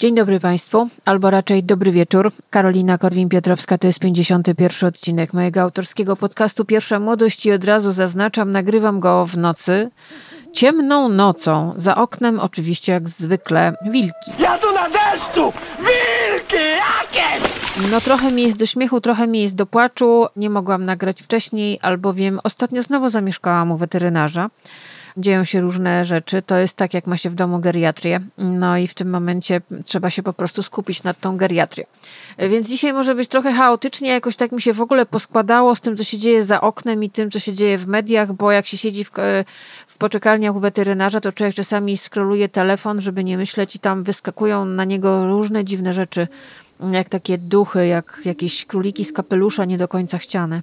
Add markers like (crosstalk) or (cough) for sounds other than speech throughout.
Dzień dobry Państwu, albo raczej dobry wieczór. Karolina Korwin-Piotrowska, to jest 51 odcinek mojego autorskiego podcastu Pierwsza Młodość i od razu zaznaczam, nagrywam go w nocy, ciemną nocą. Za oknem oczywiście jak zwykle wilki. Ja tu na deszczu! Wilki jakieś! No trochę mi jest do śmiechu, trochę mi jest do płaczu. Nie mogłam nagrać wcześniej, albowiem ostatnio znowu zamieszkałam u weterynarza dzieją się różne rzeczy. To jest tak, jak ma się w domu geriatrię. No i w tym momencie trzeba się po prostu skupić nad tą geriatrią. Więc dzisiaj może być trochę chaotycznie, jakoś tak mi się w ogóle poskładało z tym, co się dzieje za oknem i tym, co się dzieje w mediach, bo jak się siedzi w, w poczekalniach u weterynarza, to człowiek czasami skroluje telefon, żeby nie myśleć i tam wyskakują na niego różne dziwne rzeczy, jak takie duchy, jak jakieś króliki z kapelusza nie do końca chciane.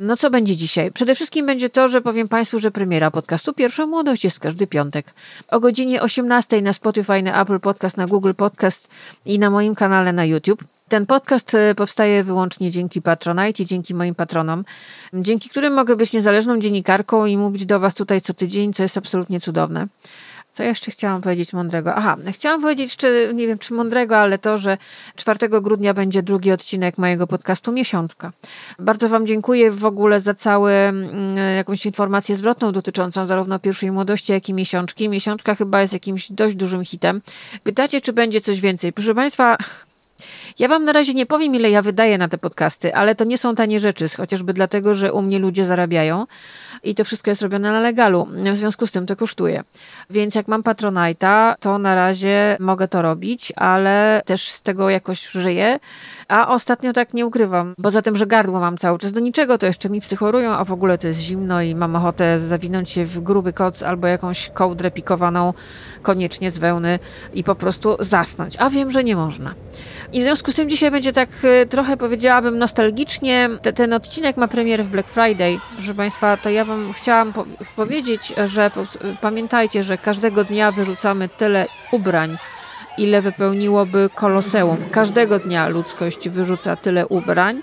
No co będzie dzisiaj? Przede wszystkim będzie to, że powiem Państwu, że premiera podcastu Pierwsza Młodość jest każdy piątek. O godzinie 18 na Spotify, na Apple Podcast, na Google Podcast i na moim kanale na YouTube. Ten podcast e, powstaje wyłącznie dzięki Patronite i dzięki moim patronom, dzięki którym mogę być niezależną dziennikarką i mówić do Was tutaj co tydzień, co jest absolutnie cudowne. Co jeszcze chciałam powiedzieć mądrego? Aha, chciałam powiedzieć jeszcze, nie wiem czy mądrego, ale to, że 4 grudnia będzie drugi odcinek mojego podcastu Miesiączka. Bardzo Wam dziękuję w ogóle za całą mm, jakąś informację zwrotną dotyczącą zarówno pierwszej młodości, jak i miesiączki. Miesiączka chyba jest jakimś dość dużym hitem. Pytacie, czy będzie coś więcej? Proszę Państwa, ja Wam na razie nie powiem, ile ja wydaję na te podcasty, ale to nie są tanie rzeczy, chociażby dlatego, że u mnie ludzie zarabiają i to wszystko jest robione na legalu. W związku z tym to kosztuje. Więc jak mam Patronite'a, to na razie mogę to robić, ale też z tego jakoś żyję. A ostatnio tak nie ukrywam, bo za tym, że gardło mam cały czas do niczego, to jeszcze mi psychorują, a w ogóle to jest zimno i mam ochotę zawinąć się w gruby koc albo jakąś kołdrę pikowaną, koniecznie z wełny i po prostu zasnąć. A wiem, że nie można. I w związku z tym dzisiaj będzie tak y, trochę powiedziałabym nostalgicznie. ten odcinek ma premierę w Black Friday. Proszę Państwa, to ja Wam chciałam po powiedzieć, że pamiętajcie, że każdego dnia wyrzucamy tyle ubrań, ile wypełniłoby koloseum. Każdego dnia ludzkość wyrzuca tyle ubrań,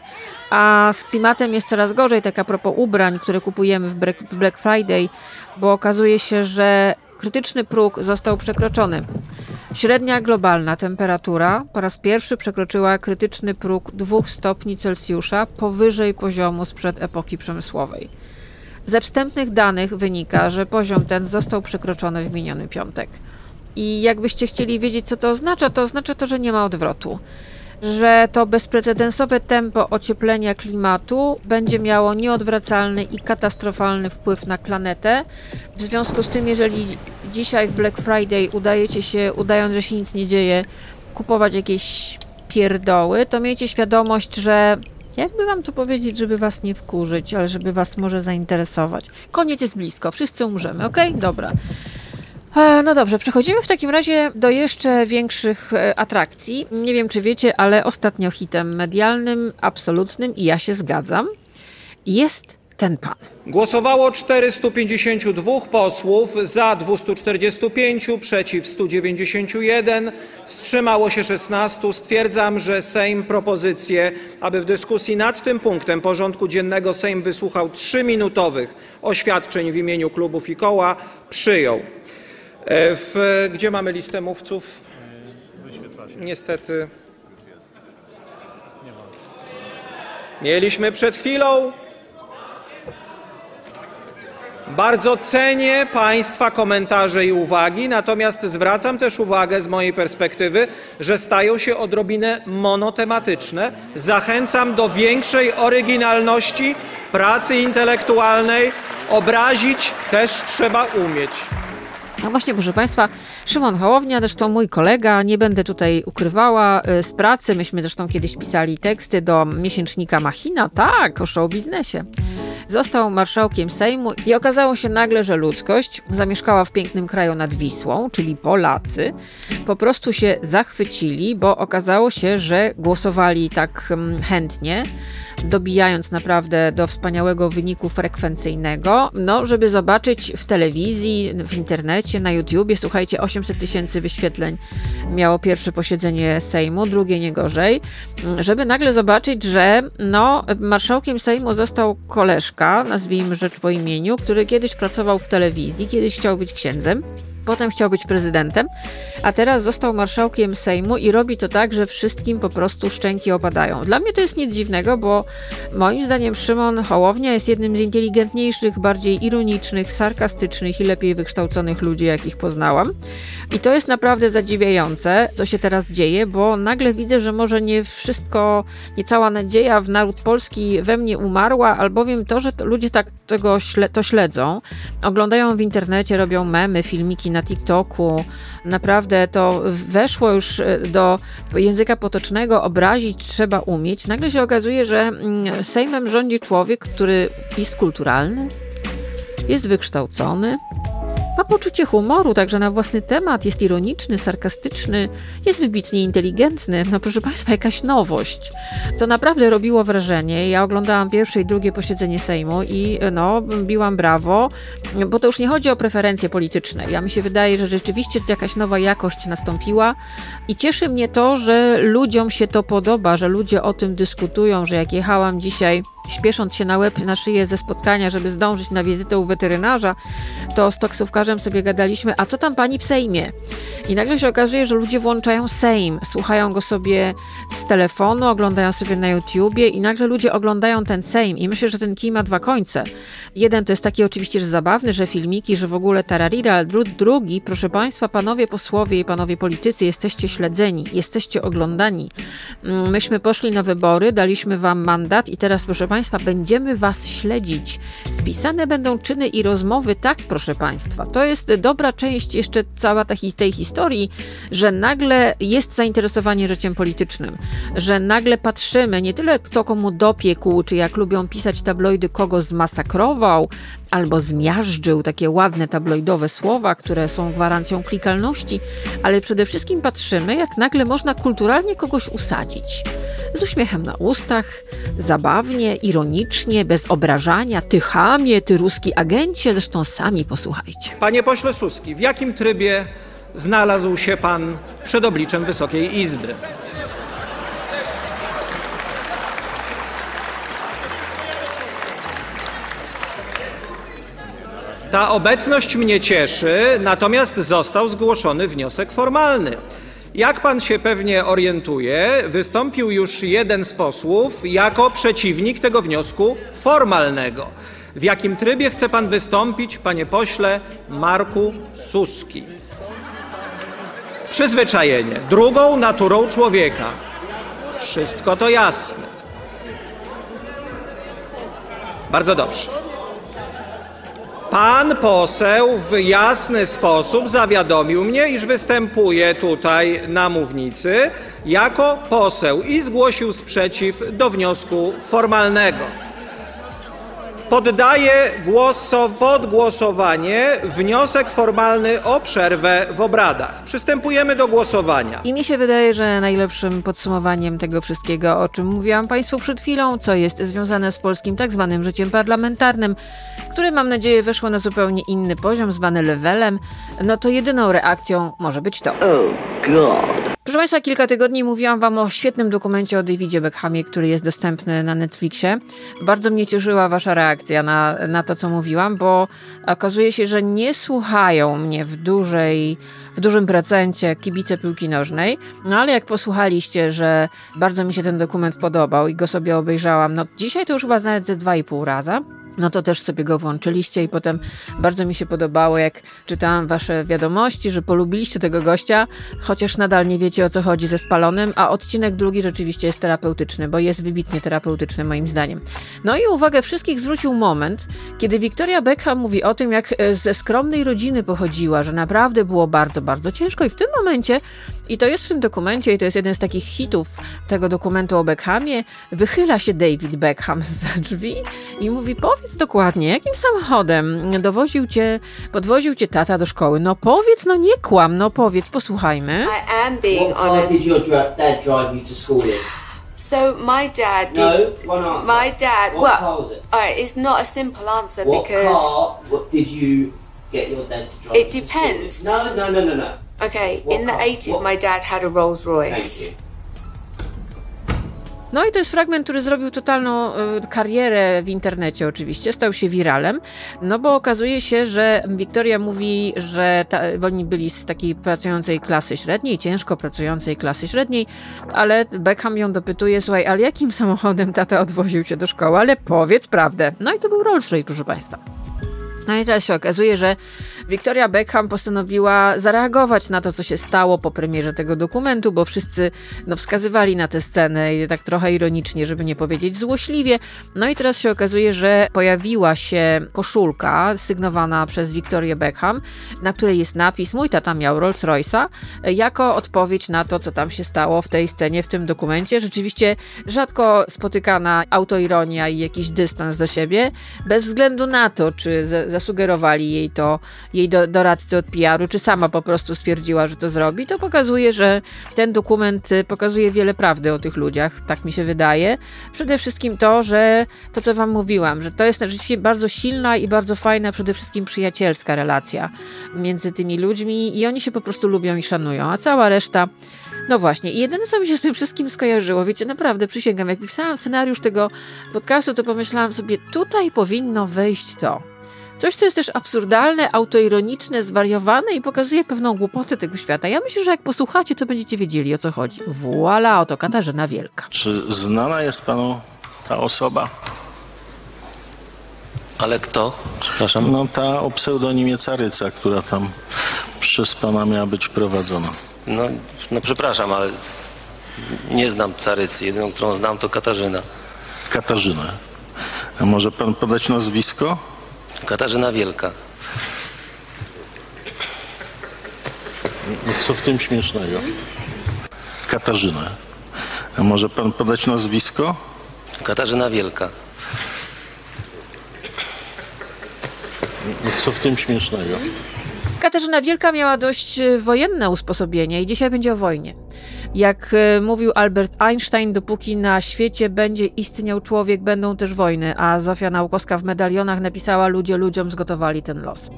a z klimatem jest coraz gorzej, tak a propos ubrań, które kupujemy w Black Friday, bo okazuje się, że krytyczny próg został przekroczony. Średnia globalna temperatura po raz pierwszy przekroczyła krytyczny próg 2 stopni Celsjusza powyżej poziomu sprzed epoki przemysłowej. Ze wstępnych danych wynika, że poziom ten został przekroczony w miniony piątek. I jakbyście chcieli wiedzieć, co to oznacza, to oznacza to, że nie ma odwrotu. Że to bezprecedensowe tempo ocieplenia klimatu będzie miało nieodwracalny i katastrofalny wpływ na planetę. W związku z tym, jeżeli dzisiaj w Black Friday udajecie się, udając, że się nic nie dzieje, kupować jakieś pierdoły, to miejcie świadomość, że jakby wam to powiedzieć, żeby was nie wkurzyć, ale żeby was może zainteresować. Koniec jest blisko, wszyscy umrzemy, ok? Dobra. E, no dobrze, przechodzimy w takim razie do jeszcze większych e, atrakcji. Nie wiem, czy wiecie, ale ostatnio hitem medialnym, absolutnym, i ja się zgadzam, jest ten pan. Głosowało 452 posłów, za 245, przeciw 191, wstrzymało się 16. Stwierdzam, że Sejm propozycję, aby w dyskusji nad tym punktem porządku dziennego Sejm wysłuchał trzyminutowych oświadczeń w imieniu klubów i koła, przyjął. E, w, gdzie mamy listę mówców? Niestety. Mieliśmy przed chwilą. Bardzo cenię Państwa komentarze i uwagi, natomiast zwracam też uwagę z mojej perspektywy, że stają się odrobinę monotematyczne. Zachęcam do większej oryginalności, pracy intelektualnej. Obrazić też trzeba umieć. No właśnie, proszę Państwa, Szymon Hołownia, zresztą mój kolega, nie będę tutaj ukrywała y, z pracy. Myśmy zresztą kiedyś pisali teksty do miesięcznika Machina, tak, o show biznesie. Został marszałkiem Sejmu i okazało się nagle, że ludzkość zamieszkała w pięknym kraju nad Wisłą, czyli Polacy, po prostu się zachwycili, bo okazało się, że głosowali tak mm, chętnie dobijając naprawdę do wspaniałego wyniku frekwencyjnego, no, żeby zobaczyć w telewizji, w internecie, na YouTubie, słuchajcie, 800 tysięcy wyświetleń miało pierwsze posiedzenie Sejmu, drugie nie gorzej, żeby nagle zobaczyć, że no, marszałkiem Sejmu został koleżka, nazwijmy rzecz po imieniu, który kiedyś pracował w telewizji, kiedyś chciał być księdzem, Potem chciał być prezydentem, a teraz został marszałkiem Sejmu i robi to tak, że wszystkim po prostu szczęki opadają. Dla mnie to jest nic dziwnego, bo moim zdaniem Szymon Hołownia jest jednym z inteligentniejszych, bardziej ironicznych, sarkastycznych i lepiej wykształconych ludzi, jakich poznałam. I to jest naprawdę zadziwiające, co się teraz dzieje, bo nagle widzę, że może nie wszystko, nie cała nadzieja w naród polski we mnie umarła, albowiem to, że to ludzie tak tego to śledzą, oglądają w internecie, robią memy, filmiki na TikToku. Naprawdę to weszło już e, do języka potocznego, obrazić trzeba umieć. Nagle się okazuje, że mm, Sejmem rządzi człowiek, który jest kulturalny, jest wykształcony, ma poczucie humoru także na własny temat, jest ironiczny, sarkastyczny, jest wybitnie inteligentny. No proszę Państwa, jakaś nowość. To naprawdę robiło wrażenie. Ja oglądałam pierwsze i drugie posiedzenie Sejmu i no, biłam brawo, bo to już nie chodzi o preferencje polityczne. Ja mi się wydaje, że rzeczywiście jakaś nowa jakość nastąpiła i cieszy mnie to, że ludziom się to podoba, że ludzie o tym dyskutują, że jak jechałam dzisiaj śpiesząc się na łeb, na szyję ze spotkania, żeby zdążyć na wizytę u weterynarza, to z taksówkarzem sobie gadaliśmy, a co tam pani w Sejmie? I nagle się okazuje, że ludzie włączają Sejm, słuchają go sobie z telefonu, oglądają sobie na YouTubie i nagle ludzie oglądają ten Sejm i myślę, że ten kij ma dwa końce. Jeden to jest taki oczywiście, że zabawny, że filmiki, że w ogóle tararira, ale drugi, proszę państwa, panowie posłowie i panowie politycy, jesteście śledzeni, jesteście oglądani. Mm, myśmy poszli na wybory, daliśmy wam mandat i teraz, proszę Państwa, będziemy Was śledzić. Spisane będą czyny i rozmowy, tak, proszę Państwa. To jest dobra część jeszcze cała tej historii, że nagle jest zainteresowanie życiem politycznym, że nagle patrzymy nie tyle kto komu dopiekł, czy jak lubią pisać tabloidy, kogo zmasakrował, albo zmiażdżył, takie ładne tabloidowe słowa, które są gwarancją klikalności, ale przede wszystkim patrzymy, jak nagle można kulturalnie kogoś usadzić. Z uśmiechem na ustach, zabawnie, ironicznie, bez obrażania, ty chamie, ty ruski agencie, zresztą sami posłuchajcie. Panie pośle Suski, w jakim trybie znalazł się pan przed obliczem Wysokiej Izby? Ta obecność mnie cieszy, natomiast został zgłoszony wniosek formalny. Jak pan się pewnie orientuje, wystąpił już jeden z posłów jako przeciwnik tego wniosku formalnego. W jakim trybie chce pan wystąpić, panie pośle Marku Suski? Przyzwyczajenie, drugą naturą człowieka. Wszystko to jasne. Bardzo dobrze. Pan poseł w jasny sposób zawiadomił mnie, iż występuje tutaj na mównicy jako poseł i zgłosił sprzeciw do wniosku formalnego. Poddaję pod głosowanie wniosek formalny o przerwę w obradach. Przystępujemy do głosowania. I mi się wydaje, że najlepszym podsumowaniem tego wszystkiego, o czym mówiłam Państwu przed chwilą, co jest związane z polskim tak zwanym życiem parlamentarnym, które mam nadzieję weszło na zupełnie inny poziom, zwany levelem, no to jedyną reakcją może być to. Oh God. Proszę Państwa, kilka tygodni mówiłam Wam o świetnym dokumencie o Davidzie Beckhamie, który jest dostępny na Netflixie. Bardzo mnie cieszyła Wasza reakcja na, na to, co mówiłam, bo okazuje się, że nie słuchają mnie w dużej, w dużym procencie kibice piłki nożnej. No ale jak posłuchaliście, że bardzo mi się ten dokument podobał i go sobie obejrzałam, no dzisiaj to już chyba nawet ze dwa i pół raza no to też sobie go włączyliście i potem bardzo mi się podobało, jak czytałam wasze wiadomości, że polubiliście tego gościa, chociaż nadal nie wiecie o co chodzi ze spalonym, a odcinek drugi rzeczywiście jest terapeutyczny, bo jest wybitnie terapeutyczny moim zdaniem. No i uwagę wszystkich zwrócił moment, kiedy Victoria Beckham mówi o tym, jak e, ze skromnej rodziny pochodziła, że naprawdę było bardzo, bardzo ciężko i w tym momencie, i to jest w tym dokumencie, i to jest jeden z takich hitów tego dokumentu o Beckhamie, wychyla się David Beckham (laughs) za drzwi i mówi, powiedz dokładnie, jakim samochodem dowoził cię, podwoził cię tata do szkoły? No powiedz, no nie kłam, no powiedz, posłuchajmy. I am being What car did your dad drive you to school in? So my dad did. No, one answer. My dad. What well, car was it? Alright, it's not a simple answer what because. Car, what did you get your dad to drive? It depends. No, no, no, no, no. Okay, what in the 80s, my dad had a Rolls Royce. Thank you. No i to jest fragment, który zrobił totalną y, karierę w internecie oczywiście, stał się wiralem, no bo okazuje się, że Wiktoria mówi, że ta, oni byli z takiej pracującej klasy średniej, ciężko pracującej klasy średniej, ale Beckham ją dopytuje, słuchaj, ale jakim samochodem tata odwoził cię do szkoły, ale powiedz prawdę. No i to był Rolls Royce, proszę Państwa. No i teraz się okazuje, że Victoria Beckham postanowiła zareagować na to, co się stało po premierze tego dokumentu, bo wszyscy no, wskazywali na tę scenę i tak trochę ironicznie, żeby nie powiedzieć złośliwie. No i teraz się okazuje, że pojawiła się koszulka sygnowana przez Victorię Beckham, na której jest napis Mój tata miał Rolls Royce'a, jako odpowiedź na to, co tam się stało w tej scenie, w tym dokumencie. Rzeczywiście rzadko spotykana autoironia i jakiś dystans do siebie, bez względu na to, czy zasugerowali jej to jej do, doradcy od PR-u, czy sama po prostu stwierdziła, że to zrobi, to pokazuje, że ten dokument y, pokazuje wiele prawdy o tych ludziach, tak mi się wydaje. Przede wszystkim to, że to, co wam mówiłam, że to jest rzeczywiście bardzo silna i bardzo fajna, przede wszystkim przyjacielska relacja między tymi ludźmi i oni się po prostu lubią i szanują, a cała reszta no właśnie, i jedyne, co mi się z tym wszystkim skojarzyło, wiecie, naprawdę przysięgam, jak pisałam scenariusz tego podcastu, to pomyślałam sobie, tutaj powinno wejść to. Coś, co jest też absurdalne, autoironiczne, zwariowane i pokazuje pewną głupotę tego świata. Ja myślę, że jak posłuchacie, to będziecie wiedzieli, o co chodzi. Voila, oto Katarzyna Wielka. Czy znana jest panu ta osoba? Ale kto? Przepraszam. No ta o pseudonimie Caryca, która tam przez pana miała być prowadzona. No, no przepraszam, ale nie znam Carycy. Jedyną, którą znam, to Katarzyna. Katarzyna. A może pan podać nazwisko? Katarzyna Wielka. No co w tym śmiesznego? Katarzyna. A może pan podać nazwisko? Katarzyna Wielka. No co w tym śmiesznego? Katarzyna Wielka miała dość e, wojenne usposobienie i dzisiaj będzie o wojnie. Jak e, mówił Albert Einstein, dopóki na świecie będzie istniał człowiek, będą też wojny, a Zofia Naukowska w medalionach napisała ludzie ludziom zgotowali ten los.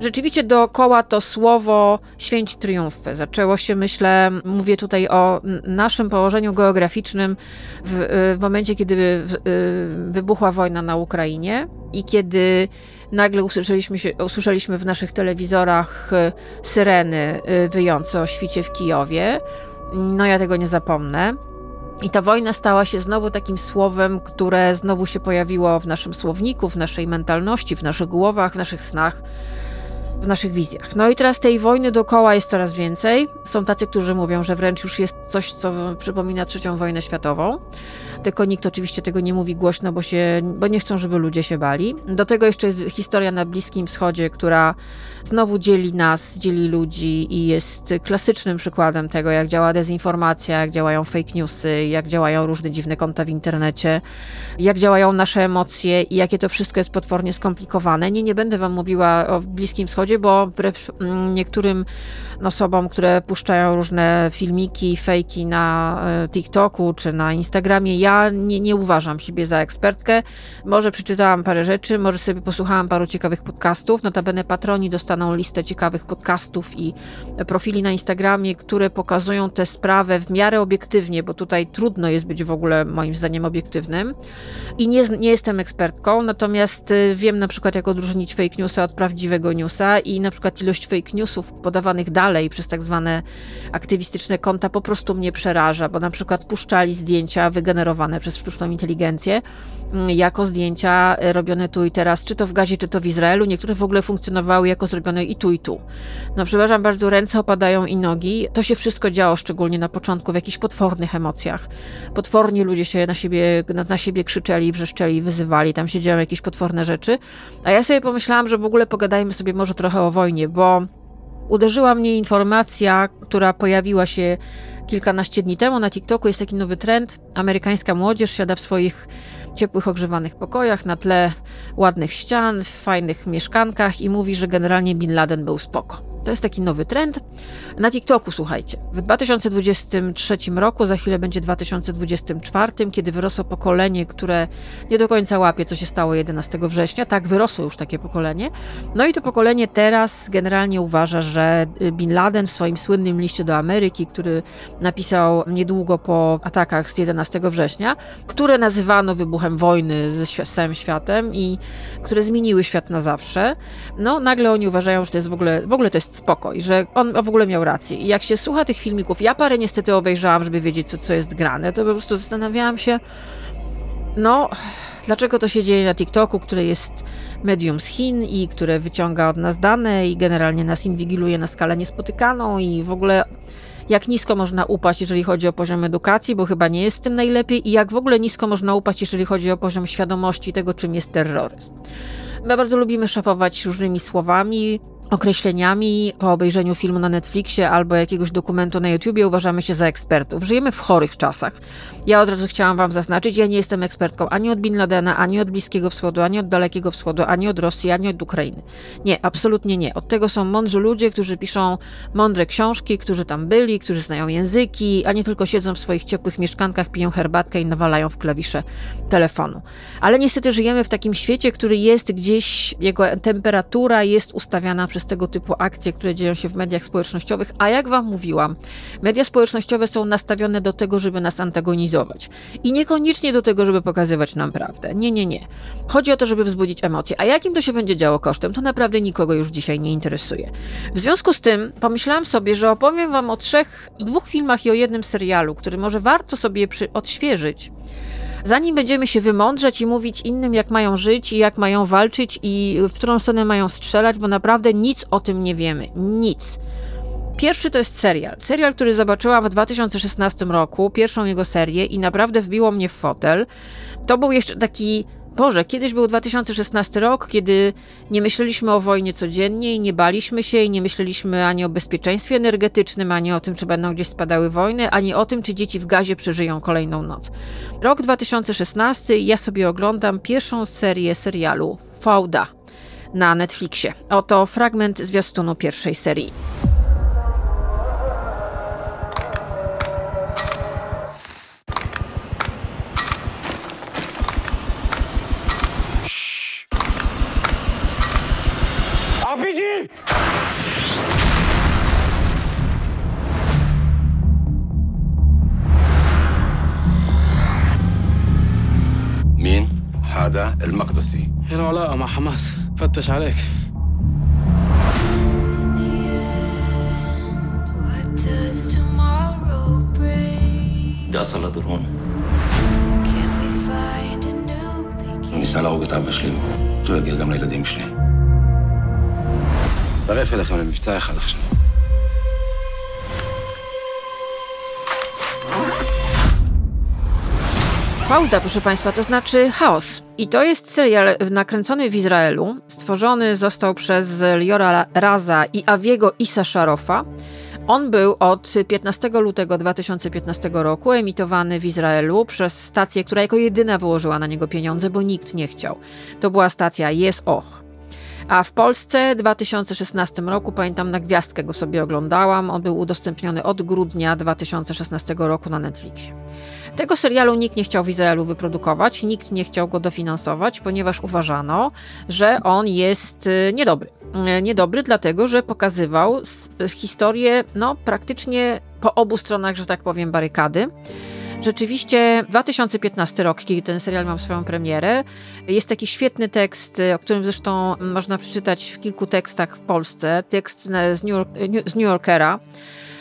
Rzeczywiście dookoła to słowo święci triumfy. Zaczęło się, myślę, mówię tutaj o naszym położeniu geograficznym w, e, w momencie, kiedy wybuchła wojna na Ukrainie i kiedy nagle usłyszeliśmy, się, usłyszeliśmy w naszych telewizorach e, syreny e, wyjące o świcie w Kijowie. No ja tego nie zapomnę. I ta wojna stała się znowu takim słowem, które znowu się pojawiło w naszym słowniku, w naszej mentalności, w naszych głowach, w naszych snach w naszych wizjach. No i teraz tej wojny dookoła jest coraz więcej. Są tacy, którzy mówią, że wręcz już jest coś, co przypomina trzecią wojnę światową. Tylko nikt oczywiście tego nie mówi głośno, bo, się, bo nie chcą, żeby ludzie się bali. Do tego jeszcze jest historia na Bliskim Wschodzie, która znowu dzieli nas, dzieli ludzi i jest klasycznym przykładem tego, jak działa dezinformacja, jak działają fake newsy, jak działają różne dziwne konta w internecie, jak działają nasze emocje i jakie to wszystko jest potwornie skomplikowane. Nie, nie będę wam mówiła o Bliskim Wschodzie, bo wbrew mm, niektórym osobom, które puszczają różne filmiki, fejki na e, TikToku czy na Instagramie, ja nie, nie uważam siebie za ekspertkę. Może przeczytałam parę rzeczy, może sobie posłuchałam paru ciekawych podcastów. Notabene patroni dostaną listę ciekawych podcastów i profili na Instagramie, które pokazują tę sprawę w miarę obiektywnie, bo tutaj trudno jest być w ogóle moim zdaniem obiektywnym. I nie, nie jestem ekspertką, natomiast e, wiem na przykład jak odróżnić fake newsa od prawdziwego newsa i na przykład ilość fake newsów podawanych dalej przez tak zwane aktywistyczne konta po prostu mnie przeraża, bo na przykład puszczali zdjęcia wygenerowane przez sztuczną inteligencję jako zdjęcia robione tu i teraz, czy to w Gazie, czy to w Izraelu. Niektóre w ogóle funkcjonowały jako zrobione i tu, i tu. No przepraszam bardzo, ręce opadają i nogi. To się wszystko działo, szczególnie na początku, w jakichś potwornych emocjach. Potwornie ludzie się na siebie, na, na siebie krzyczeli, wrzeszczeli, wyzywali, tam się działy jakieś potworne rzeczy. A ja sobie pomyślałam, że w ogóle pogadajmy sobie może trochę o wojnie, bo uderzyła mnie informacja, która pojawiła się kilkanaście dni temu na TikToku. Jest taki nowy trend. Amerykańska młodzież siada w swoich ciepłych, ogrzewanych pokojach na tle ładnych ścian, w fajnych mieszkankach i mówi, że generalnie Bin Laden był spoko. To jest taki nowy trend. Na TikToku, słuchajcie, w 2023 roku, za chwilę będzie 2024, kiedy wyrosło pokolenie, które nie do końca łapie, co się stało 11 września. Tak, wyrosło już takie pokolenie. No i to pokolenie teraz generalnie uważa, że Bin Laden w swoim słynnym liście do Ameryki, który napisał niedługo po atakach z 11 września, które nazywano wybuchem wojny ze całym światem i które zmieniły świat na zawsze, no nagle oni uważają, że to jest w ogóle, w ogóle to jest spoko i że on w ogóle miał rację. I jak się słucha tych filmików, ja parę niestety obejrzałam, żeby wiedzieć, co, co jest grane, to po prostu zastanawiałam się, no, dlaczego to się dzieje na TikToku, które jest medium z Chin i które wyciąga od nas dane i generalnie nas inwigiluje na skalę niespotykaną i w ogóle jak nisko można upaść, jeżeli chodzi o poziom edukacji, bo chyba nie jest tym najlepiej, i jak w ogóle nisko można upaść, jeżeli chodzi o poziom świadomości tego, czym jest terroryzm. My bardzo lubimy szafować różnymi słowami, określeniami po obejrzeniu filmu na Netflixie albo jakiegoś dokumentu na YouTubie uważamy się za ekspertów. Żyjemy w chorych czasach. Ja od razu chciałam Wam zaznaczyć, ja nie jestem ekspertką ani od Bin Ladena, ani od Bliskiego Wschodu, ani od Dalekiego Wschodu, ani od Rosji, ani od Ukrainy. Nie, absolutnie nie. Od tego są mądrzy ludzie, którzy piszą mądre książki, którzy tam byli, którzy znają języki, a nie tylko siedzą w swoich ciepłych mieszkankach, piją herbatkę i nawalają w klawisze telefonu. Ale niestety żyjemy w takim świecie, który jest gdzieś, jego temperatura jest ustawiana przez tego typu akcje, które dzieją się w mediach społecznościowych, a jak Wam mówiłam, media społecznościowe są nastawione do tego, żeby nas antagonizować i niekoniecznie do tego, żeby pokazywać nam prawdę. Nie, nie, nie. Chodzi o to, żeby wzbudzić emocje. A jakim to się będzie działo kosztem, to naprawdę nikogo już dzisiaj nie interesuje. W związku z tym pomyślałam sobie, że opowiem Wam o trzech, dwóch filmach i o jednym serialu, który może warto sobie przy, odświeżyć zanim będziemy się wymądrzeć i mówić innym, jak mają żyć i jak mają walczyć i w którą stronę mają strzelać, bo naprawdę nic o tym nie wiemy. Nic. Pierwszy to jest serial. Serial, który zobaczyłam w 2016 roku, pierwszą jego serię i naprawdę wbiło mnie w fotel. To był jeszcze taki Boże, kiedyś był 2016 rok, kiedy nie myśleliśmy o wojnie codziennie i nie baliśmy się i nie myśleliśmy ani o bezpieczeństwie energetycznym, ani o tym, czy będą gdzieś spadały wojny, ani o tym, czy dzieci w gazie przeżyją kolejną noc. Rok 2016 ja sobie oglądam pierwszą serię serialu Fauda na Netflixie. Oto fragment zwiastunu pierwszej serii. هذا المقدسي هنا علاقة مع حماس فتش عليك ده أصلا درون ניסה להרוג את אבא שלי, שהוא יגיע גם לילדים שלי. אצטרף אליכם למבצע אחד עכשיו. Fauda, proszę Państwa, to znaczy chaos. I to jest serial nakręcony w Izraelu. Stworzony został przez Liora Raza i Aviego Isa Sharofa. On był od 15 lutego 2015 roku emitowany w Izraelu przez stację, która jako jedyna wyłożyła na niego pieniądze, bo nikt nie chciał. To była stacja Yes Och. A w Polsce w 2016 roku, pamiętam, na gwiazdkę go sobie oglądałam. On był udostępniony od grudnia 2016 roku na Netflixie. Tego serialu nikt nie chciał w Izraelu wyprodukować, nikt nie chciał go dofinansować, ponieważ uważano, że on jest y, niedobry. Y, niedobry dlatego, że pokazywał historię no, praktycznie po obu stronach, że tak powiem, barykady. Rzeczywiście 2015 rok, kiedy ten serial miał swoją premierę, jest taki świetny tekst, o którym zresztą można przeczytać w kilku tekstach w Polsce, tekst z New, York, z New Yorkera,